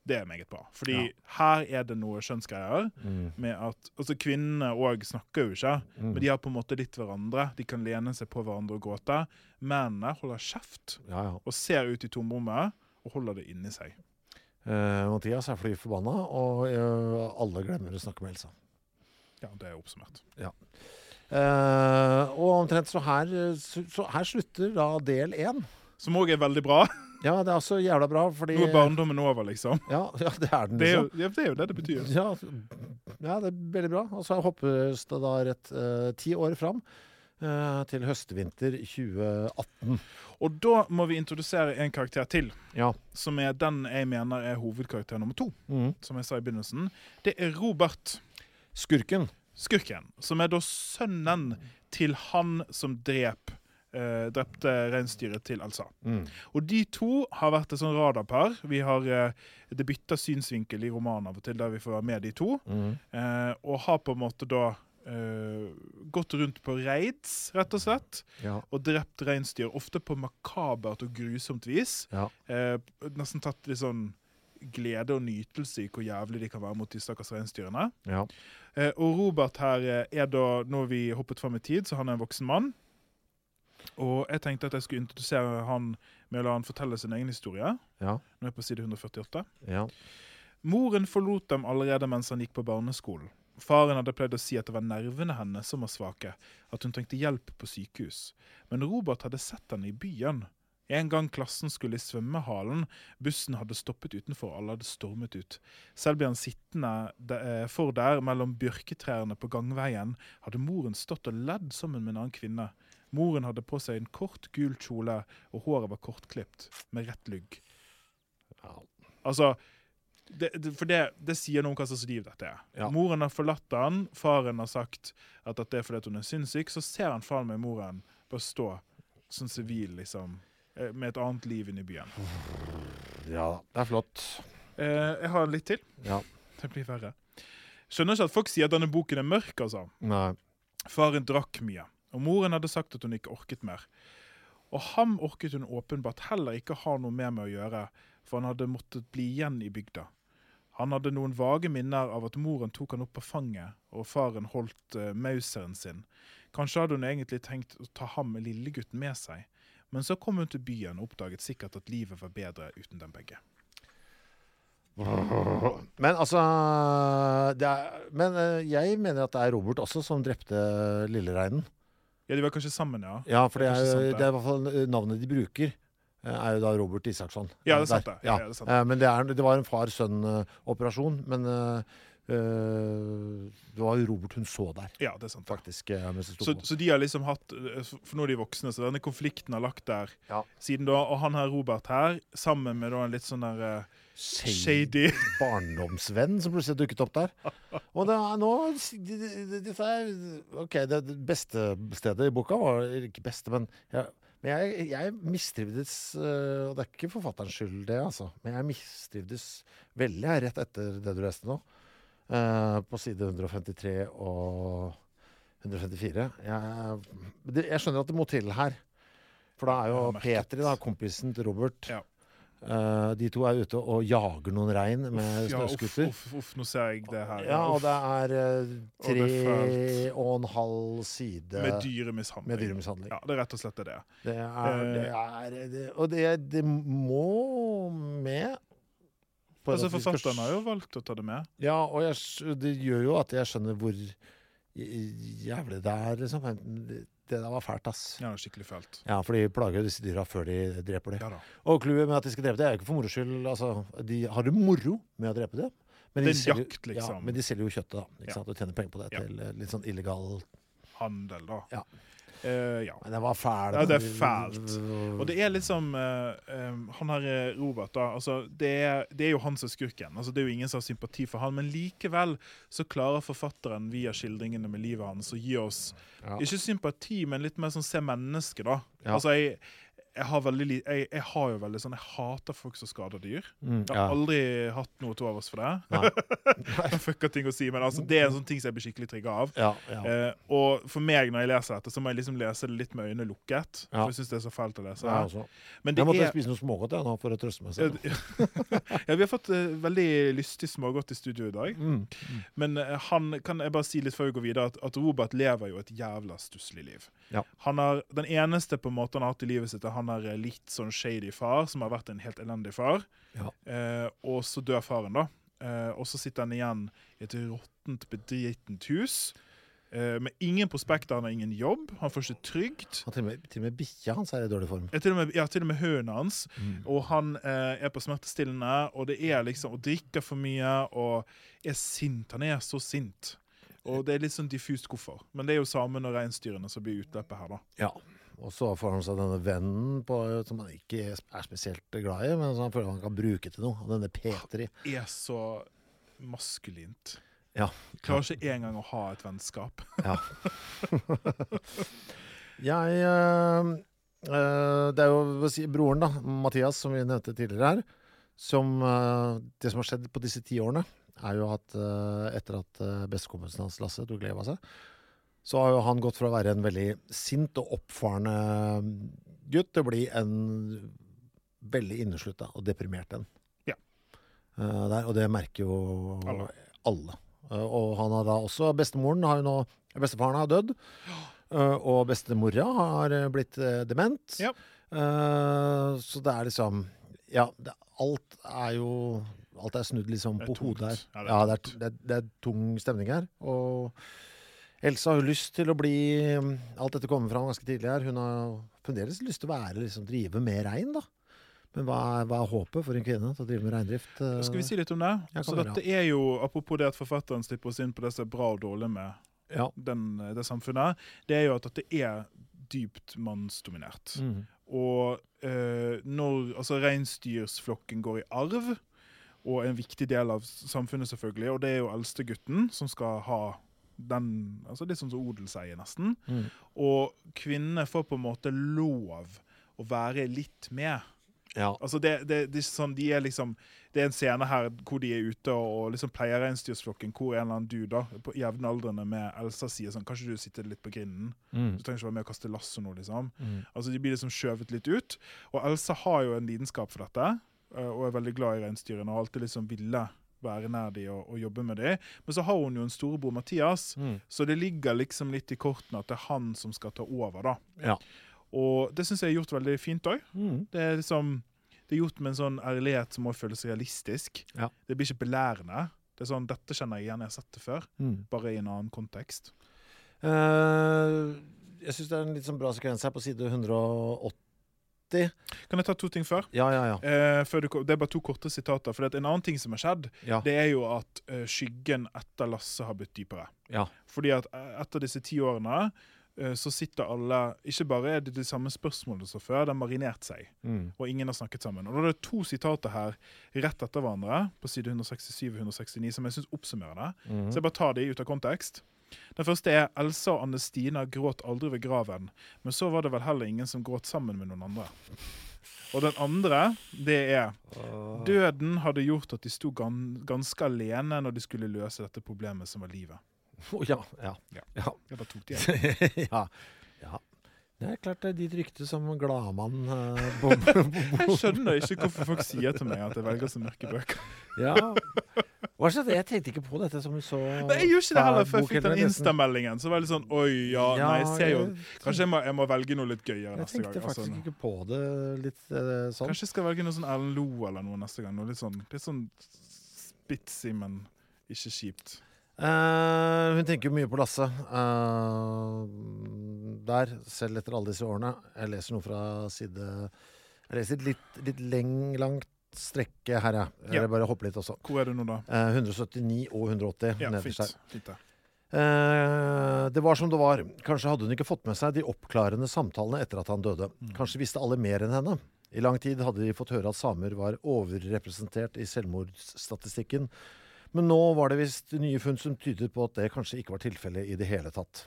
Det er meget bra, fordi Ja. her er det noe skjønnsgreier. Mm. med at, altså Kvinnene òg snakker jo ikke, Mm. men de har på en måte litt hverandre. De kan lene seg på hverandre og gråte. Mennene holder kjeft Ja, ja. og ser ut i tomrommet og holder det inni seg. Eh, Mathias er fly forbanna, og eh, alle glemmer å snakke med Elsa. Ja, det er oppsummert. Eh, og omtrent så her, så, så her slutter da del én. Som òg er veldig bra. Ja, det er også jævla bra, fordi Nå er barndommen over, liksom. ja, ja, det er den, Det er, liksom. jo, det er jo det det betyr. Ja, ja, det er veldig bra. Og så hoppes det da rett uh, ti år fram til høstvinter 2018. Og da må vi introdusere en karakter til, Ja. som er den jeg mener er hovedkarakter nummer to. Mm. Som jeg sa i begynnelsen. Det er Robert. Skurken. Skurken, som er da sønnen til han som drep, eh, drepte reinsdyret til Elsa. Mm. Og de to har vært et sånn radarpar. Vi har, eh, det bytter synsvinkel i romanen av og til, der vi får være med de to. Mm. Eh, og har på en måte da eh, gått rundt på raids, rett og slett, Ja. og drept reinsdyr. Ofte på makabert og grusomt vis. Ja. Uh, nesten tatt litt sånn glede og nytelse i hvor jævlig de kan være mot de stakkars reinsdyrene. ja. Uh, og Robert her er da, nå har vi hoppet fram i tid, så han er en voksen mann. Og jeg tenkte at jeg skulle introdusere han med å la han fortelle sin egen historie. Ja. Nå er jeg på side 148. ja. Moren forlot dem allerede mens han gikk på barneskolen. Faren hadde pleid å si at det var nervene hennes som var svake, at hun trengte hjelp på sykehus. Men Robert hadde sett henne i byen. En gang klassen skulle i svømmehallen, bussen hadde stoppet utenfor, alle hadde stormet ut. Selv ble han sittende eh, for der mellom bjørketrærne på gangveien, hadde moren stått og ledd sammen med en annen kvinne. Moren hadde på seg en kort, gul kjole, og håret var kortklipt, med rett lugg. Altså, det, det, for det, det sier noe om hva slags liv dette er. Ja. Moren har forlatt han, faren har sagt at, det er fordi hun er sinnssyk. Så ser han faen meg moren bare stå som sivil, liksom, eh, med et annet liv inne i byen. ja. Det er flott. Eh, jeg har litt til. Ja. Det blir verre. Skjønner ikke at folk sier at denne boken er mørk, altså. Nei. Faren drakk mye, og moren hadde sagt at hun ikke orket mer. Og ham orket hun åpenbart heller ikke ha noe mer med å gjøre, for han hadde måttet bli igjen i bygda. Han hadde noen vage minner av at moren tok han opp på fanget, og faren holdt uh, mauseren sin. Kanskje hadde hun egentlig tenkt å ta ham lillegutten med seg, men så kom hun til byen og oppdaget sikkert at livet var bedre uten dem begge. Men altså det er, Men eh, jeg mener at det er Robert også som drepte Lillereinen. Ja, de var kanskje sammen, ja. Ja, for det Det er er, jo- sant, det. det er i hvert fall eh, navnet de bruker. Eh, Er jo da Robert Isaksson. Ja, det er sant det. Ja, ja, det er sant. Eh, Men det, er, det var en far-sønn-operasjon. Men eh, eh, det var jo Robert hun så der, Ja, det er sant. faktisk. eh, Så, så de har liksom hatt eh, For nå er de voksne, så denne konflikten har lagt der Ja. siden da. Og han her Robert her, sammen med da en litt sånn der eh, shady barndomsvenn som plutselig dukket opp der. Og det er nå Dette er OK, det det beste stedet i boka var ikke beste, men jeg, men jeg, jeg mistrivdes øh, Og det er ikke forfatterens skyld, det, altså. Men jeg mistrivdes veldig her rett etter det du leste nå. Uh, på side 153 og 154. Jeg, jeg skjønner at det må til her. For da er jo. Petri, da, kompisen til Robert Ja. Eh, De to er ute og jager noen rein med Ja, uff, snøscooter. uff, uff, nå ser jeg det her. Ja, og det er eh, Og tre det er og en halv side Med dyremishandling. med dyremishandling. Ja, det er rett og slett det det er. Det er, det er det, Og det, det må med. for Altså, Forfatteren skal har jo valgt å ta det med. Ja, og jeg, det gjør jo at jeg skjønner hvor jævlig det er, liksom. Det, der var fælt, ass. Ja, skikkelig fælt. Ja, for de plager jo disse dyra før de dreper dem. Ja. Og clouet med at de skal drepe dem, er jo ikke for moro skyld. Altså, de har det moro med å drepe dem. Men Det er de en jakt, liksom. Ja, men de selger jo kjøttet, da. Ikke sant? Og tjener penger på det til eh, litt sånn illegal Handel, da. Ja. Eh, ja. Men det var fælt. Ja, det er fælt. Og det er liksom uh, um, Han her Robert, da. Altså, det, er, det er jo han som er skurken. Altså, det er jo ingen som har sympati for han, men likevel så klarer forfatteren via skildringene med livet hans å gi oss Ja. ikke sympati, men litt mer sånn se mennesket, da. Altså, jeg, jeg har veldig jeg, jeg har jo veldig sånn Jeg hater folk som skader dyr. Mm, Jeg har aldri hatt noe til overs for det. Nei. Jeg fucker ting å si, men altså, det er en sånn ting som jeg blir skikkelig trigga av. Ja, ja. Eh, og for meg, når jeg leser dette, så må jeg liksom lese det litt med øynene lukket. Ja. For jeg syns det er så fælt å lese. Også. Men det Jeg måtte er spise noe smågodt jeg, nå for å trøste meg selv. ja, Vi har fått uh, veldig lystig smågodt i studio i dag. Mm. Men uh, han kan jeg bare si litt før vi går videre, at, at Robert lever jo et jævla stusslig liv. Ja. Han har, Den eneste på en måte han har hatt i livet sitt, er han er eh, litt sånn shady far, som har vært en helt elendig far. Ja. Eh, og så dør faren, da. Eh, og så sitter han igjen i et råttent, bedritent hus. Eh, med ingen prospekter, han har ingen jobb, han får ikke trygd. Han til, og med, til og med bikkja hans er i dårlig form. Ja, til og med, ja, til og med høna hans. Mm. Og han eh, er på smertestillende, og det er liksom Og drikker for mye og er sint. Han er så sint. Og det er litt sånn diffust hvorfor. Men det er jo samene og reinsdyrene som blir utløpet her, da. Ja. Og så får han seg denne vennen på, som han ikke er spesielt glad i, men som han føler han kan bruke til noe. Denne Petri. Er så maskulint. Ja. Klarer ikke engang å ha et vennskap. ja. Jeg eh, Det er jo si, broren, da, Mathias, som vi nevnte tidligere her. Som eh, Det som har skjedd på disse ti årene, er jo at eh, etter at bestekompisen hans Lasse tok livet av seg, så har jo han gått fra å være en veldig sint og oppfarende gutt til å bli en veldig inneslutta og deprimert en. Ja. Uh, der, og det merker jo Alle. alle. Uh, og han har da også Bestemoren har jo nå Bestefaren har dødd. Uh, og bestemora har eh, blitt eh, dement. Ja. Eh, så det er liksom Ja, det, alt er jo Alt er snudd liksom på hodet her. Ja, det er Ja, det det, er, det er tung stemning her. Og Elsa har jo lyst til å bli Alt dette kommer fram ganske tidlig her. Hun har fremdeles lyst til å være, liksom, drive med rein, da. Men hva er, hva er håpet for en kvinne til å drive med reindrift? eh? Skal vi si litt om det? Ja, Så kan dette er jo, Apropos det at forfatteren slipper oss inn på det som er bra og dårlig med Ja. den, det samfunnet, det er jo at dette er dypt mannsdominert. Mm. Og eh, når altså reinsdyrsflokken går i arv, og en viktig del av samfunnet, selvfølgelig, og det er jo eldstegutten som skal ha den altså Litt sånn som odelseie, nesten. Mm. Og kvinnene får på en måte lov å være litt med. Ja. Altså det, det, det, sånn, de er liksom, det er en scene her hvor de er ute og, liksom pleier reinsdyrsflokken, hvor en eller annen dude da, på jevnaldrende med Elsa sier sånn Kanskje du sitter litt på grinden? Mm. Du trenger ikke være med og kaste lasso nå, liksom. Mm. Altså De blir liksom skjøvet litt ut. Og Elsa har jo en lidenskap for dette, eh, og er veldig glad i reinsdyrene og alltid liksom ville være nær de og, og jobbe med de. Men så har hun jo en storebror Mathias, Mm. så det ligger liksom litt i kortene at det er han som skal ta over, da. Ja. Og det syns jeg er gjort veldig fint òg. Mm. Det er liksom Det er gjort med en sånn ærlighet som må føles realistisk. Ja. Det blir ikke belærende. Det er sånn, Dette kjenner jeg igjen, jeg har sett det før, Mm. bare i en annen kontekst. Uh, jeg syns det er en litt sånn bra sekvens her på side 180. Kan jeg ta to ting før? Ja, ja, ja. Eh, før du, det er bare to korte sitater. For en annen ting som har skjedd, ja. det er jo at uh, skyggen etter Lasse har blitt dypere. ja. Fordi at eh, etter disse ti årene uh, så sitter alle Ikke bare er det de samme spørsmålene som før, det har marinert seg. Mm. Og ingen har snakket sammen. Og da er det to sitater her rett etter hverandre, på side 167 og 169, som jeg syns oppsummerer det. Mm. Så jeg bare tar de ut av kontekst. Den første er Elsa og Anne Stina gråt aldri ved graven, men så var det vel heller ingen som gråt sammen med noen andre. Og den andre, det er Døden hadde gjort at de sto gan ganske alene når de skulle løse dette problemet som var livet. Å, ja, ja. Ja. ja. Jeg bare tok det igjen. ja. ja. Det er klart det er ditt rykte som gladmann. Uh, Jeg skjønner ikke hvorfor folk sier til meg at jeg velger så mørke bøker. ja. Slags, jeg tenkte ikke på dette som vi så Nei, Jeg gjorde ikke det heller før jeg fikk den. Insta-meldingen. Så var det litt sånn Oi, ja, nei, jeg ser jo Kanskje jeg må, jeg må velge noe litt gøyere neste gang. Jeg tenkte faktisk Altså, ikke på det litt eh, sånn. kanskje jeg skal velge noe sånn Erlend Loe eller noe neste gang. Noe litt sånn, litt sånn spitsy, men ikke kjipt. Uh, hun tenker jo mye på Lasse Uh, der, selv etter alle disse årene. Jeg leser noe fra side Jeg leser litt, litt leng, langt strekke her, jeg. Ja. Bare hopper litt også. Hvor er du nå, da? Eh, 179 og 180 Ja, nederst her. Eh, det var som det var. Kanskje hadde hun ikke fått med seg de oppklarende samtalene etter at han døde. Kanskje visste alle mer enn henne. I lang tid hadde de fått høre at samer var overrepresentert i selvmordsstatistikken. Men nå var det visst nye funn som tydet på at det kanskje ikke var tilfellet i det hele tatt.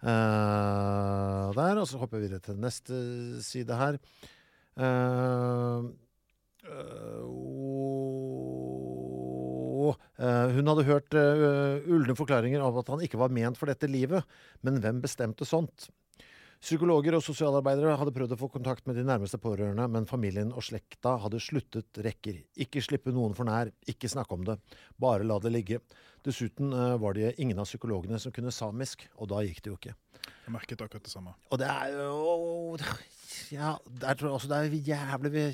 Eh, der, og så hopper vi videre til neste side her. Eh, hun hadde hørt uh, ulne forklaringer av at han ikke var ment for dette livet, men hvem bestemte sånt? Psykologer og sosialarbeidere hadde prøvd å få kontakt med de nærmeste pårørende, men familien og slekta hadde sluttet rekker. Ikke slippe noen for nær, ikke snakke om det, bare la det ligge. Dessuten eh, var det ingen av psykologene som kunne samisk, og da gikk det jo ikke. Jeg merket akkurat det samme. Og det er jo Ja, der tror jeg også det er jævlig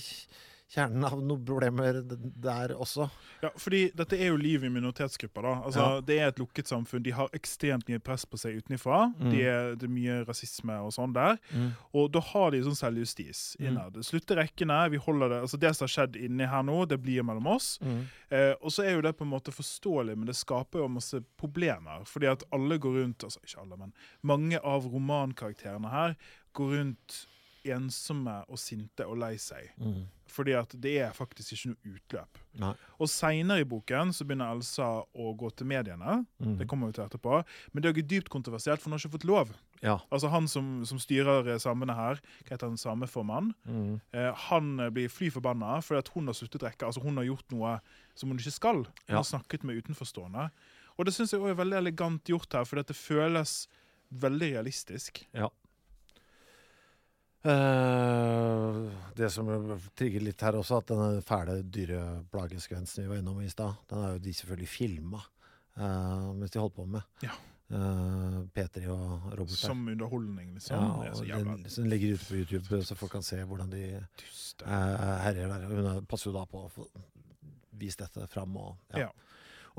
kjernen av noen problemer der også. Ja, fordi dette er jo liv i minoritetsgrupper. da. Altså, Ja. Det er et lukket samfunn. De har ekstremt mye press på seg utenfra. De er, det er mye rasisme og sånn der. Og da har de sånn selvjustis innad. Slutte rekkene. vi holder Det altså det som har skjedd inni her nå, det blir mellom oss. Eh, og så er jo det på en måte forståelig, men det skaper jo masse problemer. Fordi at alle går rundt altså Ikke alle, men mange av romankarakterene her går rundt ensomme og sinte og lei seg. Fordi at det er faktisk ikke noe utløp. Nei. Og seinere i boken så begynner Elsa å gå til mediene. Det kommer vi til etterpå. Men det er jo dypt kontroversielt, for hun har ikke fått lov. Ja. Altså Han som, som styrer eh, samene her, hva heter han, sameformann, eh, han eh, blir fly forbanna fordi at hun har sluttet rekke. Altså Hun har gjort noe som hun ikke skal. Hun Ja. har snakket med utenforstående. Og det syns jeg også er veldig elegant gjort her, fordi at det føles veldig realistisk. Ja. Eh, det som trigger litt her også, at denne fæle dyreplagesekvensen vi var innom i stad, den er jo de selvfølgelig filma mens de holdt på med. Ja. Eh, Petri og Robert. Som underholdning, liksom. Ja, det så jævla den, den ligger ute på YouTube, så folk kan se hvordan de eh, herjer der. Hun er- passer jo da på å få vist dette fram. Og, ja. Ja.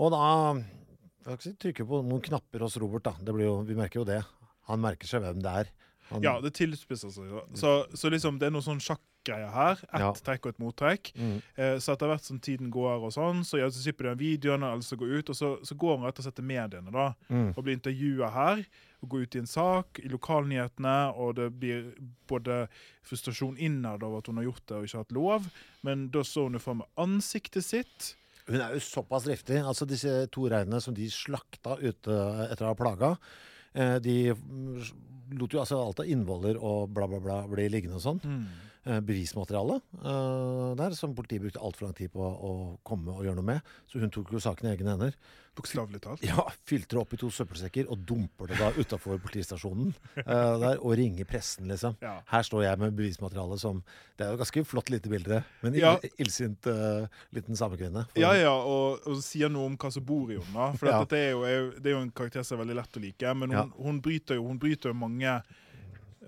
og da si, trykker på noen knapper hos Robert. da. Det blir jo, vi merker jo det. Han merker seg hvem det er. Han, Ja, det tilspisser seg. Så, så liksom, det er noe sånn sjakkgreier her. Ett Ja. trekk og et mottrekk. Mm. Eh, så etter hvert som tiden går, og sånn, så, ja, så slipper de videoene, alle som går ut, og så, så går han rett og slett til mediene da, Mm. og blir intervjua her. og Går ut i en sak i lokalnyhetene, og det blir både frustrasjon innad over at hun har gjort det og ikke hatt lov, men da så hun det for med ansiktet sitt. Hun er jo såpass driftig. Altså Disse to reinene som de slakta ute etter å ha plaga, de mm, lot jo altså alt av innvoller og bla, bla, bla bli liggende og sånn. Eh, bevismateriale eh, der som politiet brukte altfor lang tid på å komme og gjøre noe med. Så hun tok jo saken i egne hender. Bokstavelig talt. Ja, Fylte det opp i to søppelsekker og dumper det da utafor politistasjonen eh, der, og ringer pressen, liksom. Ja. Her står jeg med bevismateriale som Det er jo ganske flott lite bilde, men Ja. illsint uh, liten samekvinne. Ja, ja, og, og sier noe om hva som bor i henne. For Ja. dette er jo, er, det er jo en karakter som er veldig lett å like, men hun, Ja. hun bryter jo hun bryter mange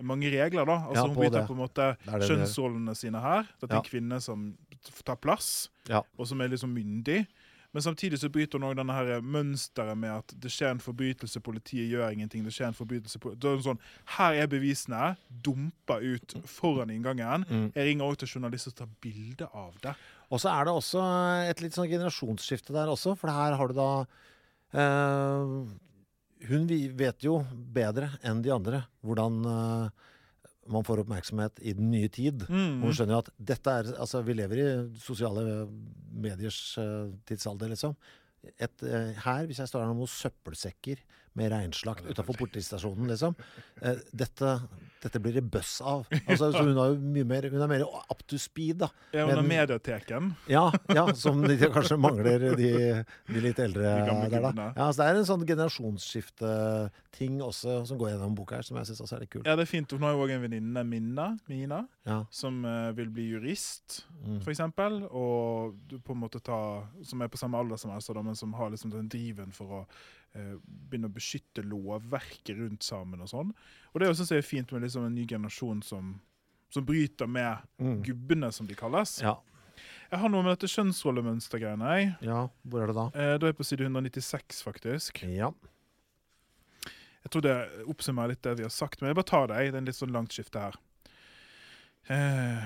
mange regler. da. Altså Ja, Hun det. på en måte kjønnsrollene sine her. Dette er Ja. en kvinne som tar plass, Ja. og som er liksom myndig. Men samtidig så bryter hun òg denne her mønsteret med at det skjer en forbrytelse, politiet gjør ingenting. det skjer en forbrytelse. Det er sånn, Her er bevisene, dumpa ut foran inngangen. Mm. Jeg ringer òg til journalister og tar bilde av det. Og så er det også et litt sånn generasjonsskifte der også, for her har du da eh, Hun vet jo bedre enn de andre hvordan uh, man får oppmerksomhet i den nye tid. Mm. Hun skjønner jo at dette er Altså, vi lever i sosiale mediers uh, tidsalder, liksom. Et, uh, her, hvis jeg står her med noen søppelsekker med reinslakt utafor politistasjonen, liksom eh, dette, dette blir det bøss av. Altså, så hun, er jo mye mer, hun er mer up to speed, da. Ja, er Men- mediateken. Ja, ja som de kanskje mangler de, de litt eldre De der, da. Ja, altså, det er en sånn generasjonsskifte-ting også som går gjennom boka her, som jeg syns også er litt kult. Ja, det er fint. Hun har jo òg en venninne, Minna, Mina, Ja. som uh, vil bli jurist, Mm. for eksempel. Og på en måte ta, som er på samme alder som Elsa, men som har liksom den driven for å begynne å beskytte lovverket rundt sammen og sånn. Og det er jeg er fint med liksom en ny generasjon som, som bryter med Mm. gubbene, som de kalles. Ja. Jeg har noe med dette kjønnsrollemønstergreiene. ja, hvor er det da? Eh, da er jeg på side 196, faktisk. Ja. Jeg tror det oppsummerer litt det vi har sagt, men jeg bare tar det. Det er en litt sånn langt skifte her. Eh, Eh,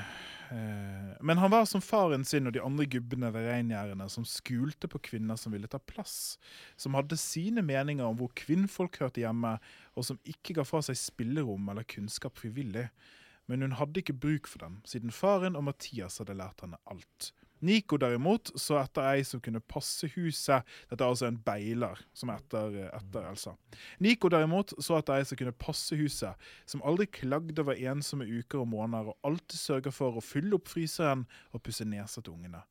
men han var som faren sin og de andre gubbene ved reingjerdene som skulte på kvinner som ville ta plass, som hadde sine meninger om hvor kvinnfolk hørte hjemme, og som ikke ga fra seg spillerom eller kunnskap frivillig. Men hun hadde ikke bruk for dem, siden faren og Mathias hadde lært henne alt. Nico derimot så etter ei som kunne passe huset. Dette er altså en beiler som er etter, etter Elsa. Nico derimot så etter ei som kunne passe huset, som aldri klagde over ensomme uker og måneder, og alltid sørga for å fylle opp fryseren og pusse nesa til ungene.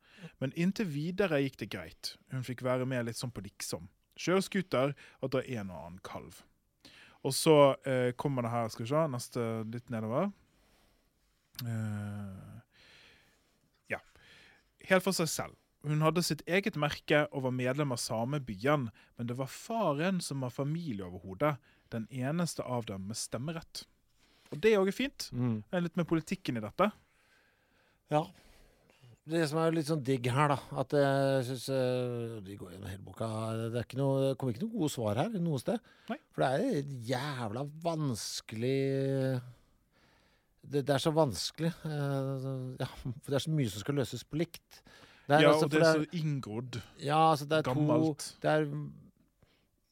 Men inntil videre gikk det greit. Hun fikk være med litt sånn på liksom. Kjøre scooter og dra en og annen kalv. Og så eh, kommer det her, skal vi se, neste litt nedover. Eh. Helt for seg selv. Hun hadde sitt eget merke og var medlem av samebyen, men det var faren som var familieoverhode, den eneste av dem med stemmerett. Og det òg er fint. Det er litt med politikken i dette. Ja. Det som er litt sånn digg her, da, at jeg syns De går gjennom hele boka. Det, er ikke noe, det kommer ikke noe gode svar her noe sted. Nei. For det er et jævla vanskelig det, det er så vanskelig. eh, ja, for det er så mye som skal løses på likt. Ja, altså- og det er det så inngrodd. Ja, altså det er Gammelt. to Det er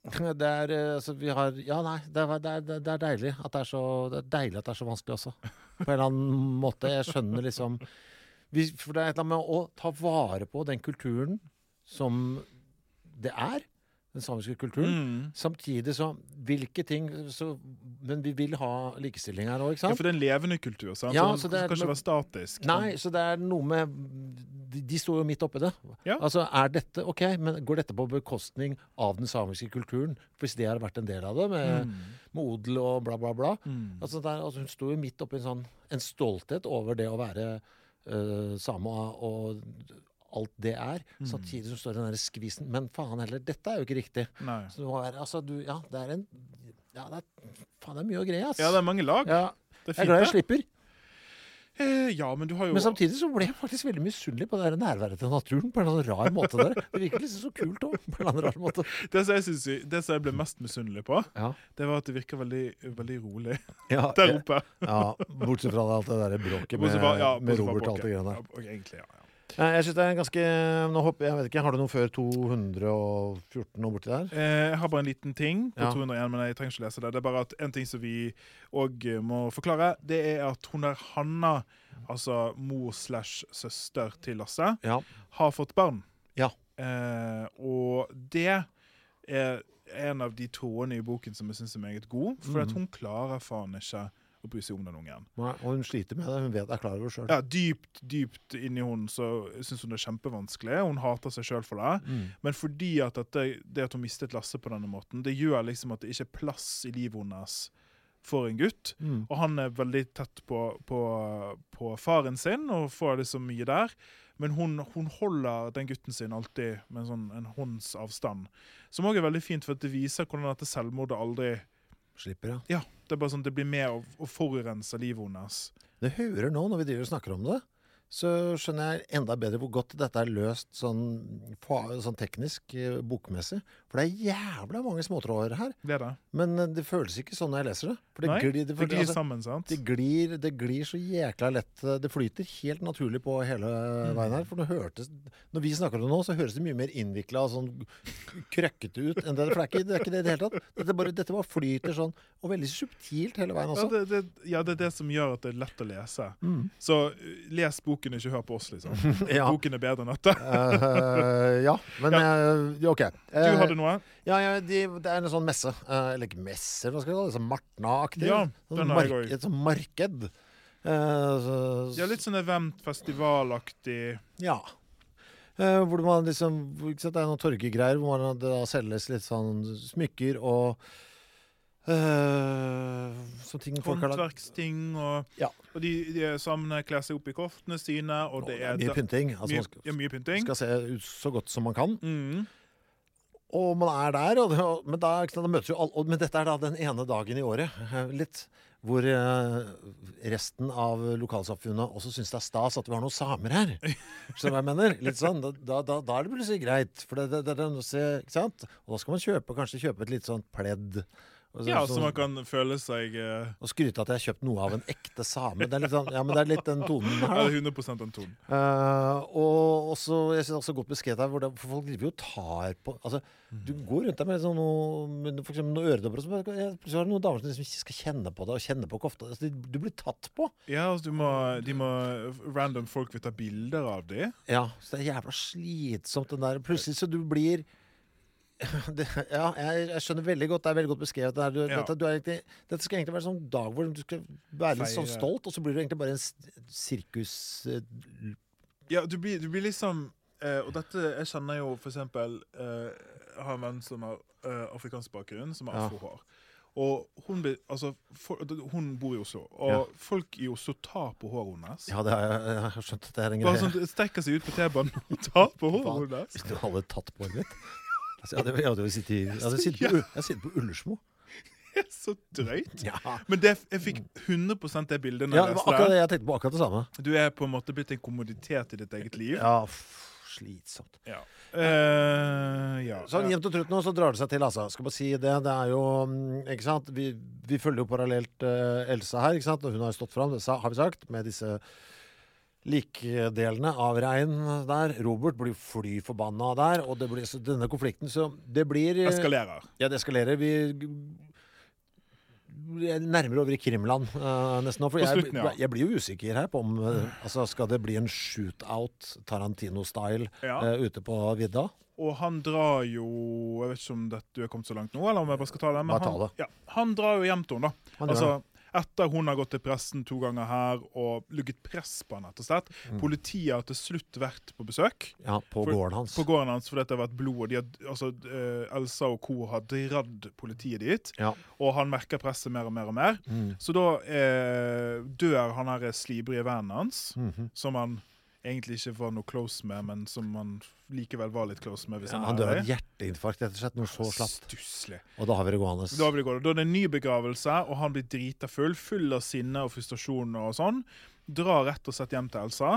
det er eh, altså vi har Ja, nei, det er, det, er, det er deilig at det er så Det er deilig at det er så vanskelig også. På en eller annen måte. Jeg skjønner liksom vi, For det er et eller annet med å ta vare på den kulturen som det er. Den samiske kulturen. Mm. Samtidig så Hvilke ting så, Men vi vil ha likestilling her òg, ikke sant? Ja, for det er en levende kultur, sant? Ja, så den skal ikke være statisk. Nei, så det er noe med De, de står jo midt oppi det. Ja. Altså, er dette OK, men går dette på bekostning av den samiske kulturen? Hvis det har vært en del av det, med, med odel og bla, bla, bla. Mm. Altså, det er, altså, hun sto jo midt oppi en sånn En stolthet over det å være uh, same og alt det er. Mm. Samtidig som står den der skvisen. Men faen heller, dette er jo ikke riktig. Nei. Så det må være Altså, du Ja, det er en Ja, det er Faen, det er mye å greie, ass. Ja, det er mange lag. Ja, Det jeg er er glad jeg slipper. Eh, ja, men du har jo Men samtidig så ble jeg faktisk veldig misunnelig på det der nærværet til naturen på en eller annen rar måte. der. Det virker liksom så kult òg, på en eller annen rar måte. det, som jeg synes, det som jeg ble mest misunnelig på, Ja. det var at det virker veldig, veldig rolig Ja, der oppe. ja, Bortsett fra alt det der bråket med, ja, med Robert og alt det greiene der. Ja, egentlig. Ja, Jeg synes det er en ganske Nå håper, jeg, vet ikke, Har du noe før 214 og borti der? Eh, Jeg har bare en liten ting på Ja. 201, men jeg trenger ikke lese det. Det er bare at en ting som vi òg må forklare, det er at hun der Hanna, altså mor slash søster til Lasse, Ja. har fått barn. Ja. Eh, og det er en av de trådene i boken som jeg syns er meget god, for at hun klarer faen ikke å bry seg om den ungen. Nei, Og hun sliter med det. Hun vet er klar over sjøl. Ja, dypt, dypt inni hun så syns hun det er kjempevanskelig. Hun hater seg sjøl for det. Mm. Men fordi at dette, det at hun mistet Lasse på denne måten, det gjør liksom at det ikke er plass i livet hennes for en gutt. Mm. Og han er veldig tett på, på, på faren sin og får liksom mye der. Men hun, hun holder den gutten sin alltid med en, sånn, en hånds avstand. Som òg er veldig fint, for det viser hvordan dette selvmordet aldri Slipper, ja. Ja, det er bare sånn, det blir med å, å forurense livet hennes. Det hører nå, når vi driver og snakker om det, så skjønner jeg enda bedre hvor godt dette er løst sånn, sånn teknisk, eh, bokmessig. For det er jævla mange småtråder her. Det er det. Men eh, det føles ikke sånn når jeg leser det. For det Nei, glir, det det, glir altså, sammen, sant? det, glir, det glir så jækla lett. eh, Det flyter helt naturlig på hele Mm. veien her. For det hørtes, når vi snakker om det nå, så høres det mye mer innvikla og sånn krøkkete ut enn det. For det er ikke det, er ikke det i det hele tatt. Dette bare, dette bare flyter sånn, og veldig subtilt hele veien Ja også. det, det, ja, det er det som gjør at det er lett å lese. Mm. Så uh, les boken, ikke hør på oss, liksom. Ja. Boken er bedre enn dette. uh, ja, men eh, OK. Du Eh, hadde noe? Ja, ja de, det er en sånn messe. Uh, eller ikke messe, hva skal vi kalle det? Sånn Martna-aktig. Ja, Sånn mark- Et sånt marked. Uh, så, Ja, litt sånn event-festivalaktig. Ja. Uh, hvor man liksom sant, Det er noen torgegreier hvor man da selges litt sånn smykker og Uh, ting folk. Håndverksting, og, Ja. og de, de samene kler seg opp i koftene sine, og det er mye pynting. Altså, mye, man skal, ja, mye pynting. skal se ut så godt som man kan. Mm. Og man er der, og og- men, da, da møtes jo alle, men dette er da den ene dagen i året, eh, litt, hvor eh, resten av lokalsamfunnet også syns det er stas at vi har noen samer her. Skjønner jeg mener? Litt sånn, da, da, da, er det plutselig greit. For det, det, det, ikke sant? Og da skal man kjøpe, kanskje kjøpe et litt sånt pledd så- Ja, så- man kan føle seg uh... Og skryte at jeg har kjøpt noe av en ekte same. Det er litt sånn, ja, men det er litt den tonen her. Ja, det er 100 den tonen. Uh, og også, jeg synes også godt beskrevet her, det, for folk driver jo og tar på altså, Du går rundt der med sånn noe, med for eksempel noen øredobber, og så plutselig har du noen damer som liksom ikke skal kjenne på det, og kjenne på kofta. Altså, du blir tatt på. Ja, altså, du må, de må Random folk vil ta bilder av dem. Ja, så det er jævla slitsomt, den der. Plutselig så du blir det, ja, jeg, jeg skjønner veldig godt. Det er veldig godt beskrevet. Det du, Ja. dette, du egentlig, dette skal egentlig være en sånn dag hvor du skal være litt sånn stolt, og så blir du egentlig bare en sirkus... Uh, Ja, du blir, du blir liksom eh, Og dette Jeg kjenner jo for eksempel eh, Jeg har en venn som har eh, afrikansk bakgrunn, som har afrohår. Og hun, blir, altså, for, hun bor i Oslo, og folk i Oslo tar på håret hennes. Ja, det har jeg, jeg har skjønt det er en Bare sånn, Strekker seg ut på T-banen og tar på håret hennes. Hvis du hadde tatt på håret mitt altså, jeg, hadde, jeg hadde jo sittet, i- jeg hadde sittet, på, jeg hadde sittet på Ullersmo. Er så drøyt. Ja. Men det, jeg fikk 100 det bildet når ja, jeg det var akkurat det. det. Jeg tenkte på akkurat det samme. Du er på en måte blitt en kommoditet i ditt eget liv. Ja, f slitsomt. Ja. Eh, ja. Sånn jevnt og trutt nå, så drar det seg til, altså. Skal bare si det. Det er jo mm, Ikke sant. Vi, vi følger jo parallelt eh, Elsa her, ikke sant. Og hun har jo stått fram, det sa, har vi sagt, med disse likdelene av regn der. Robert blir fly forbanna der, og det blir så denne konflikten Så det blir eh, Eskalerer. Ja, det eskalerer. Vi er nærmere over i Krimland uh, nesten nå. For jeg, ja. jeg blir jo usikker her på om uh, altså, Skal det bli en shootout, Tarantino-style, Ja. uh, ute på vidda? Og han drar jo Jeg vet ikke om dette, du er kommet så langt nå, eller om jeg bare skal ta det. Men han. Ja, han drar jo hjem til henne, da. Han Altså, etter hun har gått til pressen to ganger her og lugget press på han rett og slett. Mm. Politiet har til slutt vært på besøk Ja, på For- gården hans. på gården hans fordi det har vært blod. og de har, altså, uh, Elsa og co. har dratt politiet dit, Ja. og han merker presset mer og mer og mer. Mm. Så da eh, dør han her slibrige vennen hans, Mhm. som han egentlig ikke var noe close med, men som han likevel var litt close med. Ja, han, han dør av et hjerteinfarkt, rett og slett. Noe så slapt. Stusslig. Og da har vi det gående. Da, blir det gående. da er det en ny begravelse, og han blir drita full, full av sinne og frustrasjon og sånn. Drar rett og slett hjem til Elsa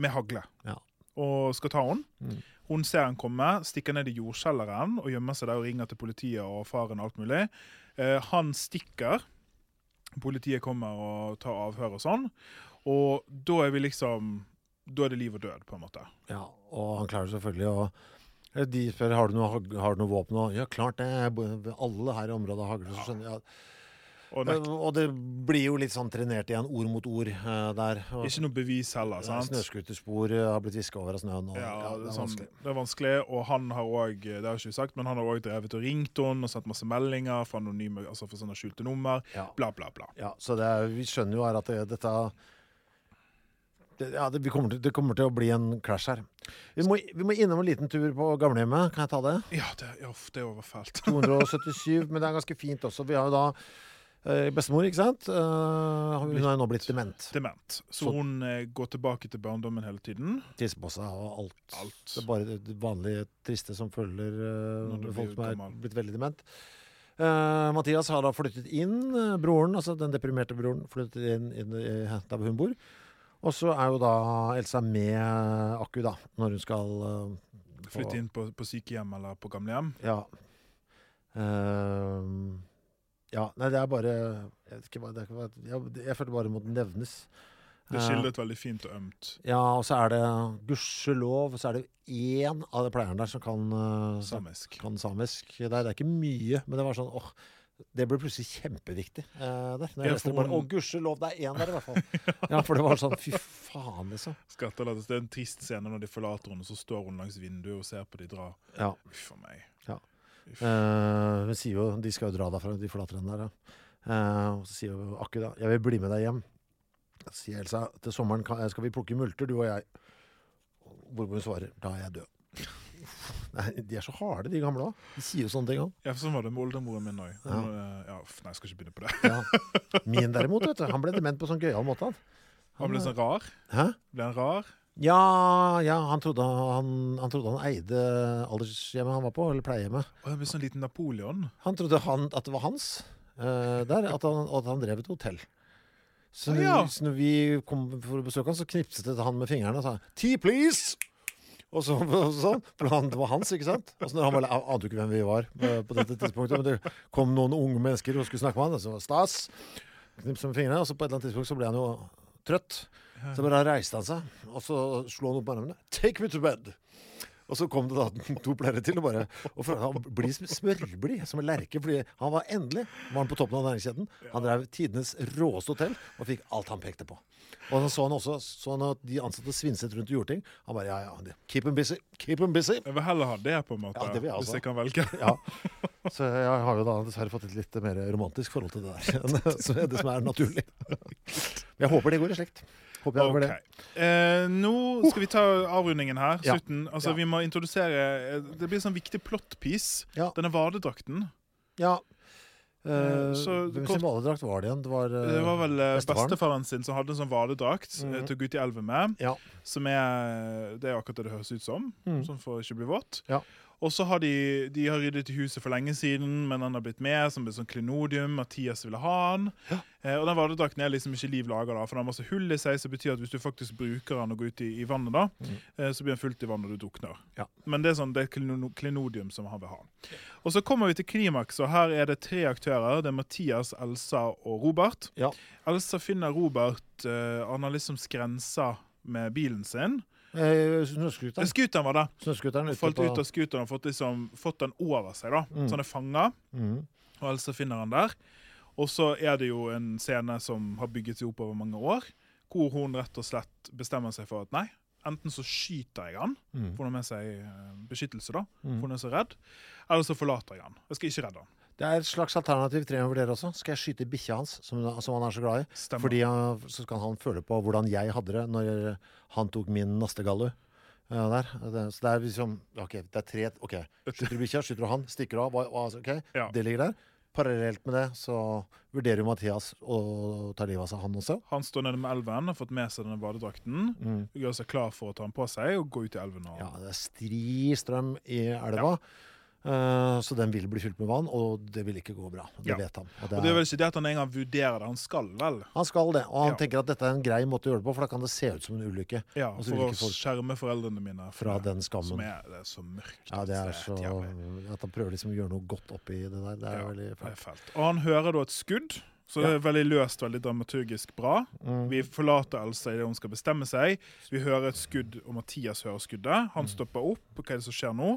med hagle Ja. og skal ta henne. Mm. Hun ser han komme, stikker ned i jordkjelleren og gjemmer seg der og ringer til politiet og faren og alt mulig. Eh, han stikker. Politiet kommer og tar avhør og sånn. Og da er vi liksom Da er det liv og død, på en måte. Ja, og han klarer selvfølgelig å eh, De spør har du noe, har du noe våpen. Og, ja, klart det. Alle her i området har hagler. Så skjønner jeg. Og Ja. nek- Og det blir jo litt sånn trenert igjen, ord mot ord uh, der. Og, ikke noe bevis heller, sant? Snøscooterspor uh, har blitt viska over av snøen. Og, Ja, ja, det, er sånn, vanskelig. det er vanskelig, og han har òg Det har jeg ikke sagt, men han har også drevet og ringt henne og sendt masse meldinger fra anonyme, altså for sånne skjulte nummer. Ja. Bla, bla, bla. Ja, så det er, vi skjønner jo her at det, dette det, ja, det, vi kommer til, det kommer til å bli en crash her. Vi må, vi må innom en liten tur på gamlehjemmet. Kan jeg ta det? Ja, det, uff, det var fælt. 277, men det er ganske fint også. Vi har jo da eh, bestemor, ikke sant? Eh, hun har jo nå blitt dement. Dement. Så, Så- hun eh, går tilbake til barndommen hele tiden. Tisser på seg og alt. Alt. Det er bare det, vanlige triste som følger eh, folk som er gammel. blitt veldig dement. Eh, Mathias har da flyttet inn. eh, broren, altså den deprimerte broren, flyttet inn, inn inn der hvor hun bor. Og så er jo da Elsa med Akku, da, når hun skal uh, Flytte inn på, på sykehjem eller på gamlehjem. Ja. Uh, ja, nei, det er bare Jeg vet ikke det er, jeg, jeg følte bare det måtte nevnes. Det Eh, skildret veldig fint og ømt. Ja, og så er det gudskjelov så er det én av de pleierne der som kan, eh, Samisk. kan samisk. Det er, det er ikke mye, men det var sånn åh, det ble plutselig kjempeviktig eh, der. Når jeg leste det bare, Å, gudskjelov, det er én der i hvert fall. ja, for det var sånn fy faen, liksom. Skattelattes. Det er en trist scene når de forlater henne, og så står hun langs vinduet og ser på de dra. Ja. Uff a meg. Ja. Uff. Eh, hun sier jo, De skal jo dra derfra, de forlater henne der. Ja. Eh, og så sier hun Akku da 'Jeg vil bli med deg hjem'. Så sier Elsa til sommeren skal vi plukke multer, du og jeg. Hvorpå hun svarer 'da er jeg død'. Nei, De er så harde, de gamle òg. De sier jo sånne ting òg. Ja, sånn var det med oldemoren min òg. Ja. Ja. nei, jeg skal ikke begynne på det. Ja. Min derimot, vet du, han ble dement på sånn gøyal måte. Han. Han ble sånn rar. Hæ? Ble han rar? Ja, ja han, trodde han, han trodde han eide aldershjemmet han var på, eller pleiehjemmet. Han ble sånn liten Napoleon. Han trodde han, at det var hans uh, der, at han, at han drev et hotell. Så ah, ja. så når vi kom for å besøke han, så knipset han med fingrene og sa 'Tea, please!' Og så, og sånn, for han, det var hans, ikke sant? Og så når han var, ante jo ikke hvem vi var på dette tidspunktet. Men det kom noen unge mennesker og skulle snakke med han, og så var stas. Knipset med fingrene, og så på et eller annet tidspunkt så ble han jo trøtt. Så bare reiste han seg, og så slo han opp med armene. Take me to bed! Og så kom det da to pleiere til, og bare og for, Han blir sm- smørblid som en lerke, fordi han var endelig var han på toppen av næringskjeden. Han drev tidenes råeste hotell og fikk alt han pekte på. Og så så han også så han at de ansatte svinset rundt og gjorde ting. Han bare ja, ja, keep them busy, keep them busy. Jeg vil heller ha det, på en måte, Ja, det vil jeg hvis jeg kan velge. Ja. Så jeg har jo da dessverre fått et litt mer romantisk forhold til det der. enn så det som er naturlig. Men jeg håper det går i slekt. Håper jeg over det. Eh, nå skal vi ta avrundingen her. Ja. Slutten. Altså, Ja. Vi må introdusere eh, Det blir en sånn viktig plot-piece. Ja. Denne vadedrakten. Ja. Eh, Eh, så Hvem sin vadedrakt var det igjen? Det var, Det var vel eh, bestefaren? bestefaren sin som hadde en sånn vadedrakt mm -hmm. til å gå ut i elven med. Ja. Som er Det er akkurat det det høres ut som. Mm. For å ikke bli våt. Ja. Og så har de De har ryddet i huset for lenge siden, men han har blitt med som et sånn klenodium. Mathias ville ha han. Eh, og den vadedrakten er liksom ikke liv laga, for den har masse hull i seg, som betyr at hvis du faktisk bruker den og går ut i, i vannet, da, eh, så blir den fullt i vann når du drukner. Mhm. Ja. Men det er sånn, det er kleno- klenodium som han vil ha. Og så kommer vi til klimaks, og her er det tre aktører. Det er Mathias, Elsa og Robert. Ja. Elsa finner Robert eh, Han har liksom skrensa med bilen sin. Eh, Snøscooter. Scooteren var det. Snøskuteren Falt på ut av skuteren og fått, liksom, fått den over seg, da. Så han er fanga. mm. Og Else finner han der. Og så er det jo en scene som har bygget seg opp over mange år, hvor hun rett og slett bestemmer seg for at nei, enten så skyter jeg han, Mm. for hun har med seg eh, beskyttelse, da, for hun er så redd, eller så forlater jeg han. Jeg skal ikke redde han. Det er et slags alternativ tre over dere også. Skal jeg skyte bikkja hans, som, som han er så glad i? Stemmer. Fordi han, så kan han føle på hvordan jeg hadde det når han tok min nastegallu. Ja, der. Det, så det er liksom OK, det er tre OK. Skyter du bikkja, skyter du han, stikker du av. Hva, ok, Ja. Det ligger der. Parallelt med det så vurderer jo Mathias å ta livet av seg, han også. Han står nede med elven, har fått med seg denne badedrakten, gjør seg klar for å ta den på seg og gå ut i elven. Og, Mm. Ja, det er stri strøm i elva. Eh, så den vil bli fylt med vann, og det vil ikke gå bra. Det Ja. vet han. Og og det er si det at han engang vurderer det, han skal vel? Han skal det, og han Ja. tenker at dette er en grei måte å gjøre det på, for da kan det se ut som en ulykke. Ja, For å skjerme foreldrene mine fra den skammen. Som er, det er så mørkt. Ja, det er så. At han prøver liksom å gjøre noe godt oppi det der. Det er Ja, veldig det fælt. Og han hører da et skudd, så det er veldig løst, veldig dramaturgisk bra. Mm. Vi forlater Elsa idet hun skal bestemme seg. Vi hører et skudd, og Mathias hører skuddet. Mm. Han stopper opp. Hva er det som skjer nå?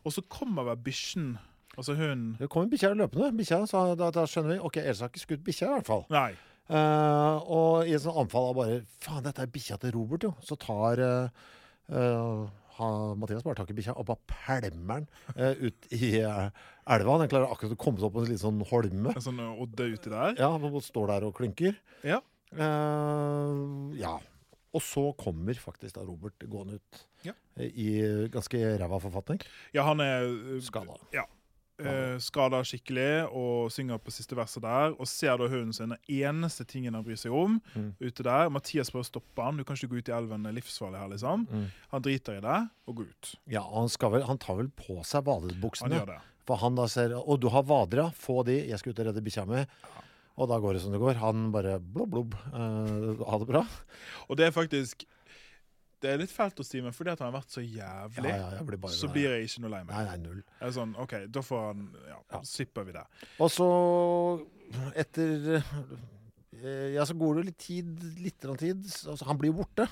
Og så kommer vel bikkjen, altså hun Det kommer bikkja løpende. Bikkja, så da, da skjønner vi Ok, Elsa har ikke skutt bikkja, i hvert fall. Nei. Uh, og i et sånt anfall av bare Faen, dette er bikkja til Robert, jo. Så tar uh, eh, ha, Mathias bare tak i bikkja og bare pælmer den eh, ut i eh, elva. Den klarer akkurat å komme seg opp på en liten sånn holme. En sånn odde uti der. Ja, Han står der og klynker. Ja. Eh, ja. Og så kommer faktisk da Robert gående ut Ja. eh, i ganske ræva forfatning. Ja, han er uh, Skada. Ja. Uh, skada skikkelig og synger på siste verset der. Og ser da hunden sin. Den eneste tingen han bryr seg om Mm. ute der. Mathias prøver å stoppe han. Du kan ikke gå ut i elven, det er livsfarlig her, liksom. Mm. Han driter i det og går ut. Ja, han, skal vel, han tar vel på seg Han badebuksene. det. For han da ser Å, du har vader, ja. Få de. Jeg skal ut og redde bikkja mi. Og da går det som det går. Han bare blobb, blobb. Uh, ha det bra. Og det er faktisk Det er litt fælt å si, men fordi at han har vært så jævlig, Ja, ja, blir bare så blir jeg ikke noe lei meg. Nei, nei, null. Jeg er sånn, OK, da får han Ja, Ja. slipper vi det. Og så, etter eh, Ja, så går det litt tid, litt tid. Altså, han blir jo borte.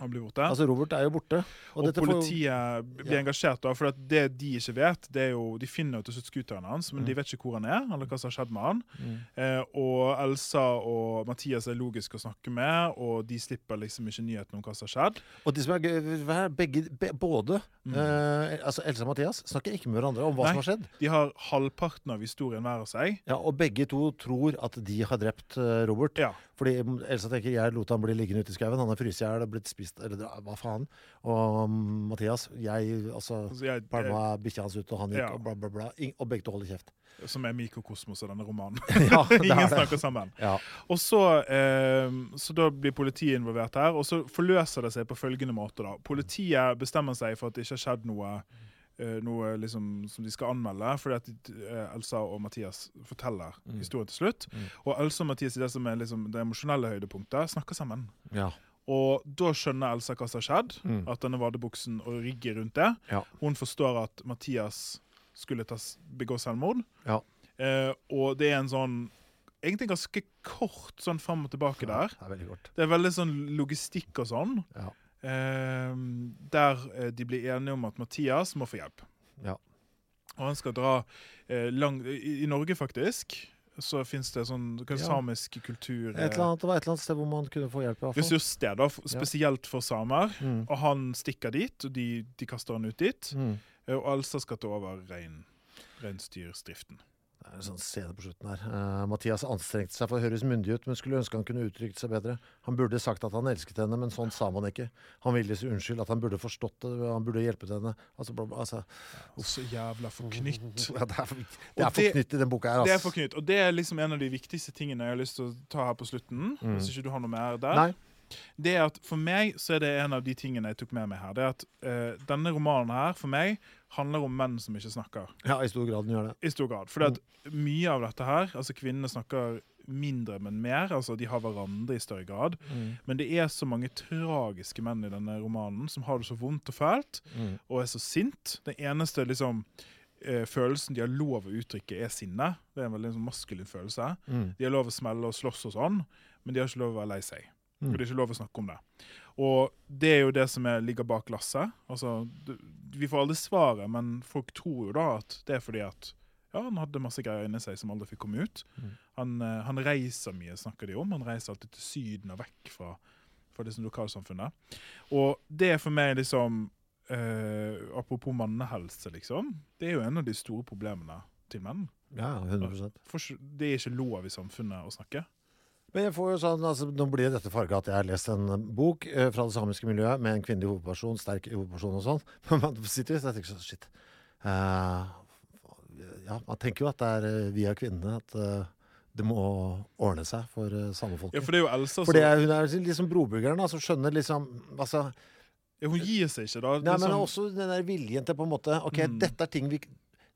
Han blir borte. Altså, Robert er jo borte. og dette får jo- politiet blir engasjert, da, for at det de ikke vet, det er jo De finner jo til slutt scooteren hans, men Mm. de vet ikke hvor han er, eller hva som har skjedd med han. Eh, og Elsa og Mathias er logiske å snakke med, og de slipper liksom ikke nyheten om hva som har skjedd. Og de som er gøy, begge, be, både eh, altså Elsa og Mathias snakker ikke med hverandre om hva Mm. Nei. som har skjedd. De har halvparten av historien hver av seg. Ja, Og begge to tror at de har drept eh, Robert. Ja. Fordi Elsa tenker jeg lot han bli liggende ute i skauen. Han har fryst i hjel og blitt spist Eller hva faen. Og um, Mathias, jeg altså Altså, jeg, pælma bikkja hans ut, og han gikk, Ja. og bla, bla, bla. Og begge to holder kjeft. som er mikrokosmos av denne romanen. Ja, Ingen er snakker sammen. Ja. Og så, eh, så da blir politiet involvert her, og så forløser det seg på følgende måte. da. Politiet bestemmer seg for at det ikke har skjedd noe, noe liksom, som de skal anmelde, fordi at eh, Elsa og Mathias forteller historien til slutt. Og Elsa og Mathias i det som er liksom, det emosjonelle høydepunktet snakker sammen. ja. Og da skjønner Elsa hva som har skjedd. At denne vadebuksen og rigget rundt det. Mm. Ja. Hun forstår at Mathias skulle tas, begå selvmord. Ja. Eh, og det er en sånn Egentlig ganske kort sånn fram og tilbake der. Det er veldig kort. Det er veldig sånn logistikk og sånn. Ja. Eh, der eh, de blir enige om at Mathias må få hjelp. Ja. Og han skal dra eh, lang, i, I Norge, faktisk, så fins det sånn Ja. samisk kultur Et eller annet, det var et eller annet sted hvor man kunne få hjelp. Ressurssted, da, spesielt for samer. Mm. Og han stikker dit, og de, de kaster han ut dit. Mm. Eh, Og Alsa skal ta over rein, reinsdyrsdriften. Det er en sånn scene på slutten her. Uh, Mathias anstrengte seg for å høres myndig ut, men skulle ønske han kunne uttrykt seg bedre. Han burde sagt at han elsket henne, men sånn sa man ikke. Han ville si unnskyld, at han burde forstått det, han burde hjulpet henne. Altså, bla, bla, altså. Så jævla forknytt. Ja, det er det er forknytt i den boka her, Det er forknytt, og det er liksom en av de viktigste tingene jeg har lyst til å ta her på slutten. Hvis ikke du har noe mer der. Mm. Nei. Det er at For meg så er det en av de tingene jeg tok med meg her. Det er at uh, Denne romanen her for meg handler om menn som ikke snakker. Ja, i stor grad den gjør det. I stor grad. Fordi at mye av dette her Altså kvinnene snakker mindre, men mer. Altså De har hverandre i større grad. Men det er så mange tragiske menn i denne romanen som har det så vondt og fælt, og er så sint. Den eneste liksom eh, følelsen de har lov å uttrykke, er sinne. Det er en veldig sånn maskulin følelse. De har lov å smelle og slåss og sånn, men de har ikke lov å være lei seg. Og det er ikke lov å snakke om det. Og det er jo det som er, ligger bak lasset. Altså, vi får aldri svaret, men folk tror jo da at det er fordi at ja, han hadde masse greier inni seg som aldri fikk komme ut. Han, eh, han reiser mye, snakker de om. Han reiser alltid til Syden og vekk fra, fra liksom lokalsamfunnet. Og det er for meg liksom eh, Apropos mannehelse, liksom. Det er jo en av de store problemene til menn. Ja, 100 For det er ikke lov i samfunnet å snakke. Men jeg får jo sånn, altså, Nå blir det dette farga at jeg har lest en eh, bok eh, fra det samiske miljøet med en kvinnelig hovedperson, sterk hovedperson og sånn. Men man sitter og tenker sånn Shit. Uh, ja, man tenker jo at det er eh, via kvinnene at uh, det må ordne seg for uh, samefolket. Ja, For det er jo Elsa som er, hun er liksom brobyggeren som altså, skjønner liksom altså, ja, Hun gir seg ikke, da. Nei, er men sånn- også den der viljen til på en måte OK, Mm. dette er ting vi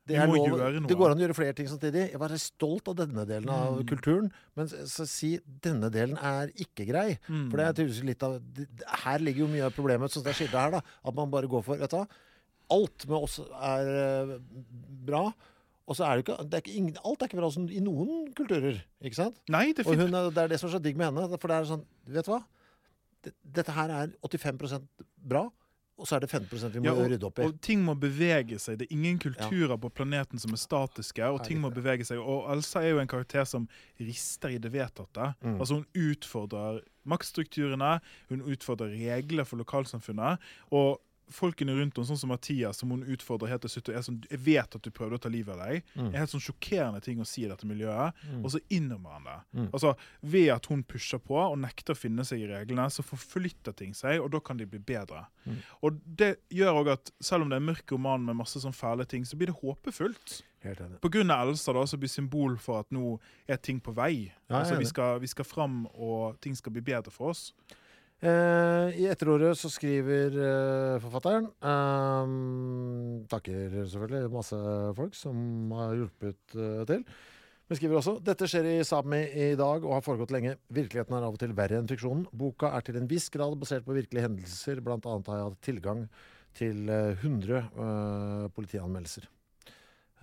det, er lov, det går an å gjøre flere ting samtidig. Jeg var stolt av denne delen av Mm. kulturen, men så, si denne delen er ikke grei. Mm. For det er tydeligvis litt av Her ligger jo mye av problemet, sånn som det skildret her, da. At man bare går for Vet du hva, alt med oss er eh, bra. Og så er det ikke, det er ikke ingen, Alt er ikke bra sånn i noen kulturer, ikke sant? Nei, det Og hun, det er det som er så digg med henne. For det er sånn, vet du hva? Dette her er 85% bra, og så er det 15 vi må Ja, og, rydde opp i. og ting må bevege seg. Det er ingen kulturer på planeten som er statiske, og ting må bevege seg. Og Elsa er jo en karakter som rister i det vedtatte. Mm. Altså Hun utfordrer maktstrukturene, hun utfordrer regler for lokalsamfunnet. Og folkene rundt henne, sånn som Mathias, som hun utfordrer helt til slutt, og er sånn, jeg vet at du prøvde å ta livet av deg, Mm. er helt sånn sjokkerende ting å si i dette miljøet. Og så innrømmer han det. Mm. Altså, Ved at hun pusher på og nekter å finne seg i reglene, så forflytter ting seg, og da kan de bli bedre. Mm. Og det gjør òg at selv om det er en mørk roman med masse sånn fæle ting, så blir det håpefullt. På grunn av Elsa, da, så blir symbol for at nå er ting på vei. Ja, altså, vi, skal, vi skal fram, og ting skal bli bedre for oss. Eh, I etterordet så skriver eh, forfatteren eh, Takker selvfølgelig masse folk som har hjulpet eh, til. Men skriver også dette skjer i Sápmi i dag og har foregått lenge. Virkeligheten er av og til verre enn fiksjonen. Boka er til en viss grad basert på virkelige hendelser. Blant annet har jeg hatt tilgang til eh, 100 eh, politianmeldelser.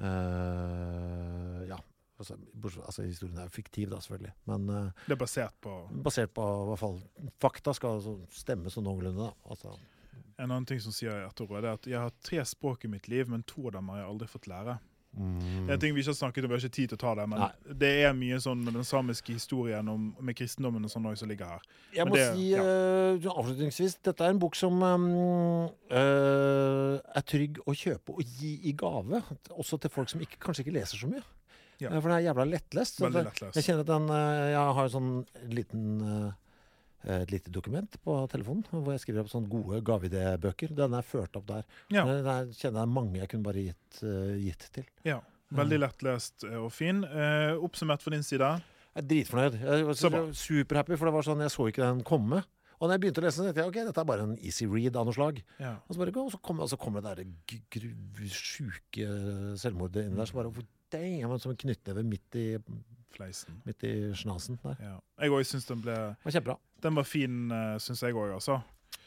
Eh, ja. Altså, altså, historien er jo fiktiv, da, selvfølgelig. Men uh, Det er basert på basert på i hvert fall fakta skal altså stemme sånn noenlunde. da. Altså, En annen ting som sier jeg, etterordet, er at jeg har tre språk i mitt liv, men to av dem har jeg aldri fått lære. Det er en ting vi ikke har snakket om, vi har ikke tid til å ta det, men Mm. Nei. det er mye sånn med den samiske historien om, med kristendommen og sånn som ligger her. Jeg Men må det- si ja. uh, avslutningsvis dette er en bok som um, uh, er trygg å kjøpe og gi i gave. Også til folk som ikke, kanskje ikke leser så mye. Ja. Eh, For den er jævla lettlest. Så Veldig lettlest. Jeg kjenner at den eh, Jeg har sånn liten eh, et lite dokument på telefonen hvor jeg skriver opp sånne gode gaveidébøker. Den er ført opp der. Ja. Den Der kjenner jeg mange jeg kunne bare gitt, gitt til. Ja. Veldig lettlest og fin. Eh, oppsummert fra din side. Jeg er dritfornøyd. Jeg var superhappy, for det var sånn, jeg så ikke den komme. Og når jeg begynte å lese den, tenkte jeg ok, dette er bare en easy read av noe slag. Ja. Og så, bare, og så, kommer, og så kommer det der gru- sjuke selvmordet inn der. Så bare damn, som en knyttneve midt i Fleisen. midt i snasen der. Ja. Jeg òg syns den ble Det var kjempebra. Den var fin, uh, syns jeg òg, altså.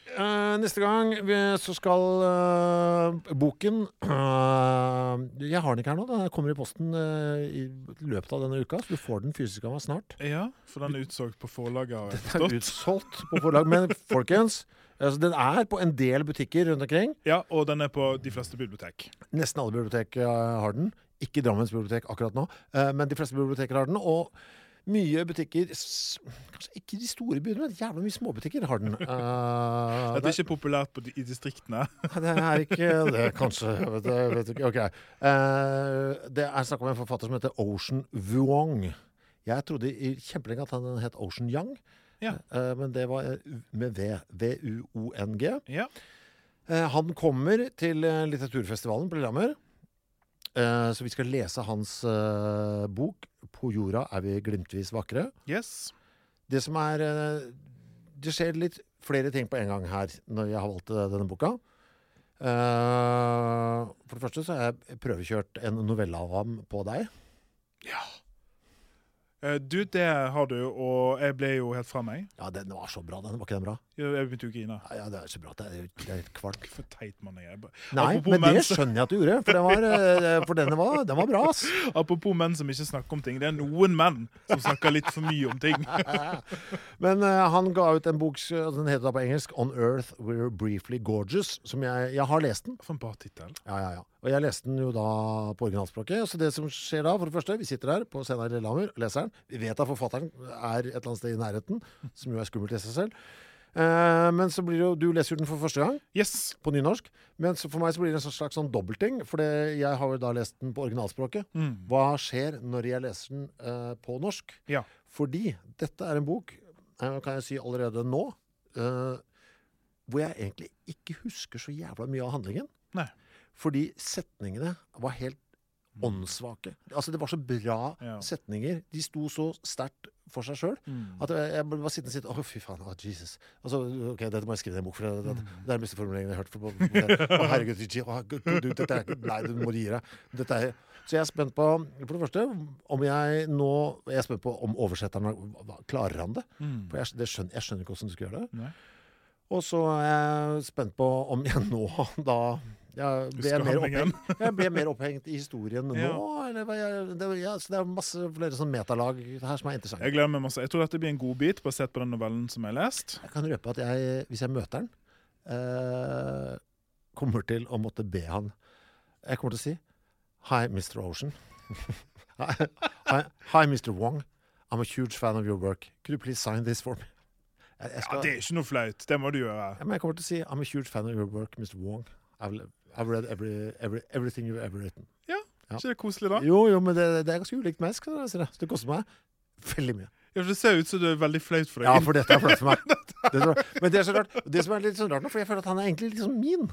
Uh, neste gang vi, så skal uh, boken uh, Jeg har den ikke her nå. Den kommer i posten eh, i løpet av denne uka, så du får den fysisk av meg snart. Ja, for den er utsolgt på forlaget, Den er utsolgt på forlag. Men folkens, altså, den er på en del butikker rundt omkring. Ja, og den er på de fleste bibliotek. Nesten alle bibliotek eh, har den. Ikke Drammens bibliotek akkurat nå, eh, men de fleste biblioteker har den. Og mye butikker Kanskje ikke de store byene, men jævla mye småbutikker har den. Uh, det er ikke populært på de, i distriktene. Det er ikke det, kanskje. Jeg vet, jeg vet ikke. Okay. Uh, det er snakk om en forfatter som heter Ocean Vuong. Jeg trodde i kjempelenge at han het Ocean Young, Ja. uh, men det var med V. V-U-O-N-G. Ja. Han kommer til litteraturfestivalen på Lillehammer. Eh, så vi skal lese hans eh, bok 'På jorda er vi glimtvis vakre'. Yes. Det som er eh, Det skjer litt flere ting på en gang her når jeg har valgt denne boka. For det første så har jeg prøvekjørt en novelle av ham på deg. Ja. du, det har du, og jeg ble jo helt fra meg. Ja, den var så bra. Den var ikke den bra? Jeg begynte jo å grine. Ja, ja, det er så bra. Det er, det er helt kvart. For teit man er. Nei, Apropos men det skjønner jeg at du gjorde. For, var, eh, for denne var, den var bra, ass. Apropos menn som ikke snakker om ting. Det er noen menn som snakker litt for mye om ting. Men uh, han ga ut en bok, eh, den heter da på engelsk 'On Earth We're Briefly Gorgeous', som jeg, jeg har lest den. For en bra tittel. Ja, ja, ja. Og jeg leste den jo da på originalspråket. Så det som skjer da, for det første, vi sitter der på scenen i Lillehammer leseren. Vi vet at forfatteren er et eller annet sted i nærheten, som jo er skummelt i seg selv. Eh, men så blir det jo Du leser jo den for første gang Yes. på nynorsk. Men så for meg så blir det en slags sånn dobbeltting, for det- jeg har jo da lest den på originalspråket. Mm. Hva skjer når jeg leser den uh, på norsk? Ja. Fordi dette er en bok, eh, kan jeg si allerede nå, hvor jeg egentlig ikke husker så jævla mye av handlingen. Nei. Fordi setningene var helt åndssvake. Altså, det var så bra Ja. setninger. De sto så sterkt for seg sjøl. Mm. At jeg, ble bare sittende og sitte Å, fy faen. Oh, Jesus. Altså, ok, Dette må jeg skrive i en bok. For det, det, det er den beste formuleringen jeg har hørt. For, for, for, herregud, oh, å, du, dette er ikke Nei, du må gi deg. Dette er, så jeg er spent på, for det første, om jeg nå Jeg er spent på om oversetteren Klarer han det? Mm. For jeg, det skjønner, jeg skjønner ikke hvordan du skal gjøre det. Nei. Og så er jeg spent på om jeg nå da jeg ble, mer opphengt, jeg ble mer opphengt i historien nå. Eller, det, ja, så det er masse flere sånn metalag her som er interessante. Jeg gleder meg masse. Jeg tror dette blir en god bit, basert på den novellen som jeg har lest. Jeg kan røpe at jeg, hvis jeg møter han, eh, kommer til å måtte be han Jeg kommer til å si Hi, Mr. Ocean. hi, hi, hi, Mr. Wong. I'm a huge fan of your work. Could you please sign this for me? Jeg, jeg Ja, Det er ikke noe flaut. Det må du gjøre. ja, men jeg kommer til å si I'm a huge fan of your work, Mr. Wong. I've, I've read every, every, everything you've ever written. Ja, Ja. Ikke det koselig, da? Jo, jo, men det, det er ganske ulikt meg, skal jeg si det. Det koster meg veldig mye. Ja, for Det ser ut som du er veldig flaut for deg. Ja, for dette er flaut for meg. Det men det er så rart. Det som er litt sånn rart nå, for jeg føler at han er egentlig litt sånn min.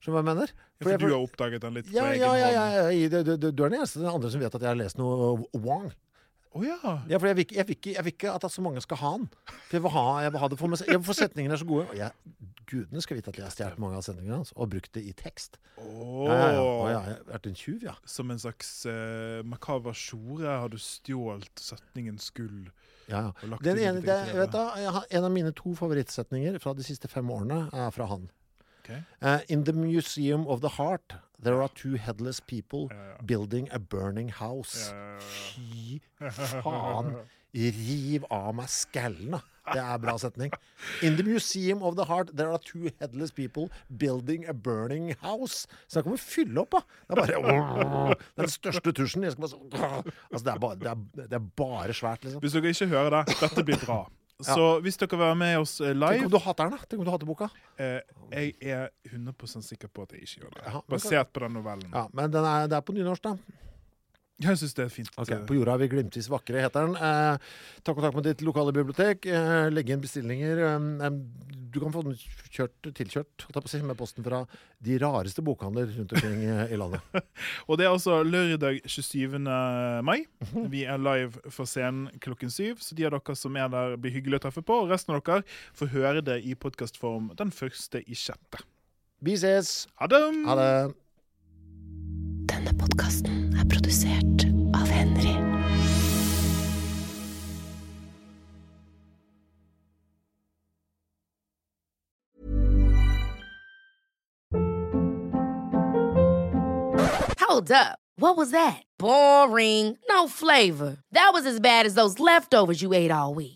Skjønner hva jeg mener? Ja, For du har oppdaget den litt ja, ja, ja, ja, du, du, du er den eneste den andre som vet at jeg har lest noe Wong. Å ja. Ja, for jeg vil ikke at så mange skal ha den. For jeg vil ha, jeg vil ha det for meg selv. For setningene er så gode. Og jeg, gudene skal vite at jeg har stjålet mange av sendingene hans og brukt det i tekst. Åh. Ja, ja, ja, jeg har vært en tjuv, ja. Som en slags uh, makaver sjore har du stjålet setningen 'skull'. ja, ja. Og Den ene, det, vet da, en av mine to favorittsetninger fra de siste fem årene er fra han. Okay. Uh, in the Museum of the Heart, there are two headless people Ja, ja. building a burning house. Ja, Fy faen. Riv av meg skallen, da. Det er bra setning. In the Museum of the Heart, there are two headless people building a burning house. Så jeg kommer fylle opp, da. Det er bare Den største tusjen. Bare altså, det, er bare, det, er, det er bare svært, liksom. Hvis dere ikke hører det, dette blir bra. Så hvis dere vil være med oss live Tenk om du hater den, da. Tenk om du hater boka. eh, Jeg er 100 sikker på at jeg ikke gjør det. Ja, Basert på den novellen. Ja, Men den er, det er på nynorsk, da. Jeg syns det er fint. Ok, eh, På jorda er vi glimtvis vakre, heter den. Eh, ta kontakt med ditt lokale bibliotek. Eh, legge inn bestillinger. Eh, du kan få den kjørt, tilkjørt seg si, med posten fra de rareste bokhandler rundt omkring eh, i landet. Og det er altså lørdag 27. mai. Mhm. Vi er live for scenen klokken syv, så de av dere som er der, blir hyggelig å treffe på. Og resten av dere får høre det i podkastform den første i sjette. Vi ses! Ha det! Denne podkasten er produsert av Henry. Hold up. What was that? Boring. No flavor. That was as bad as those leftovers you ate all week.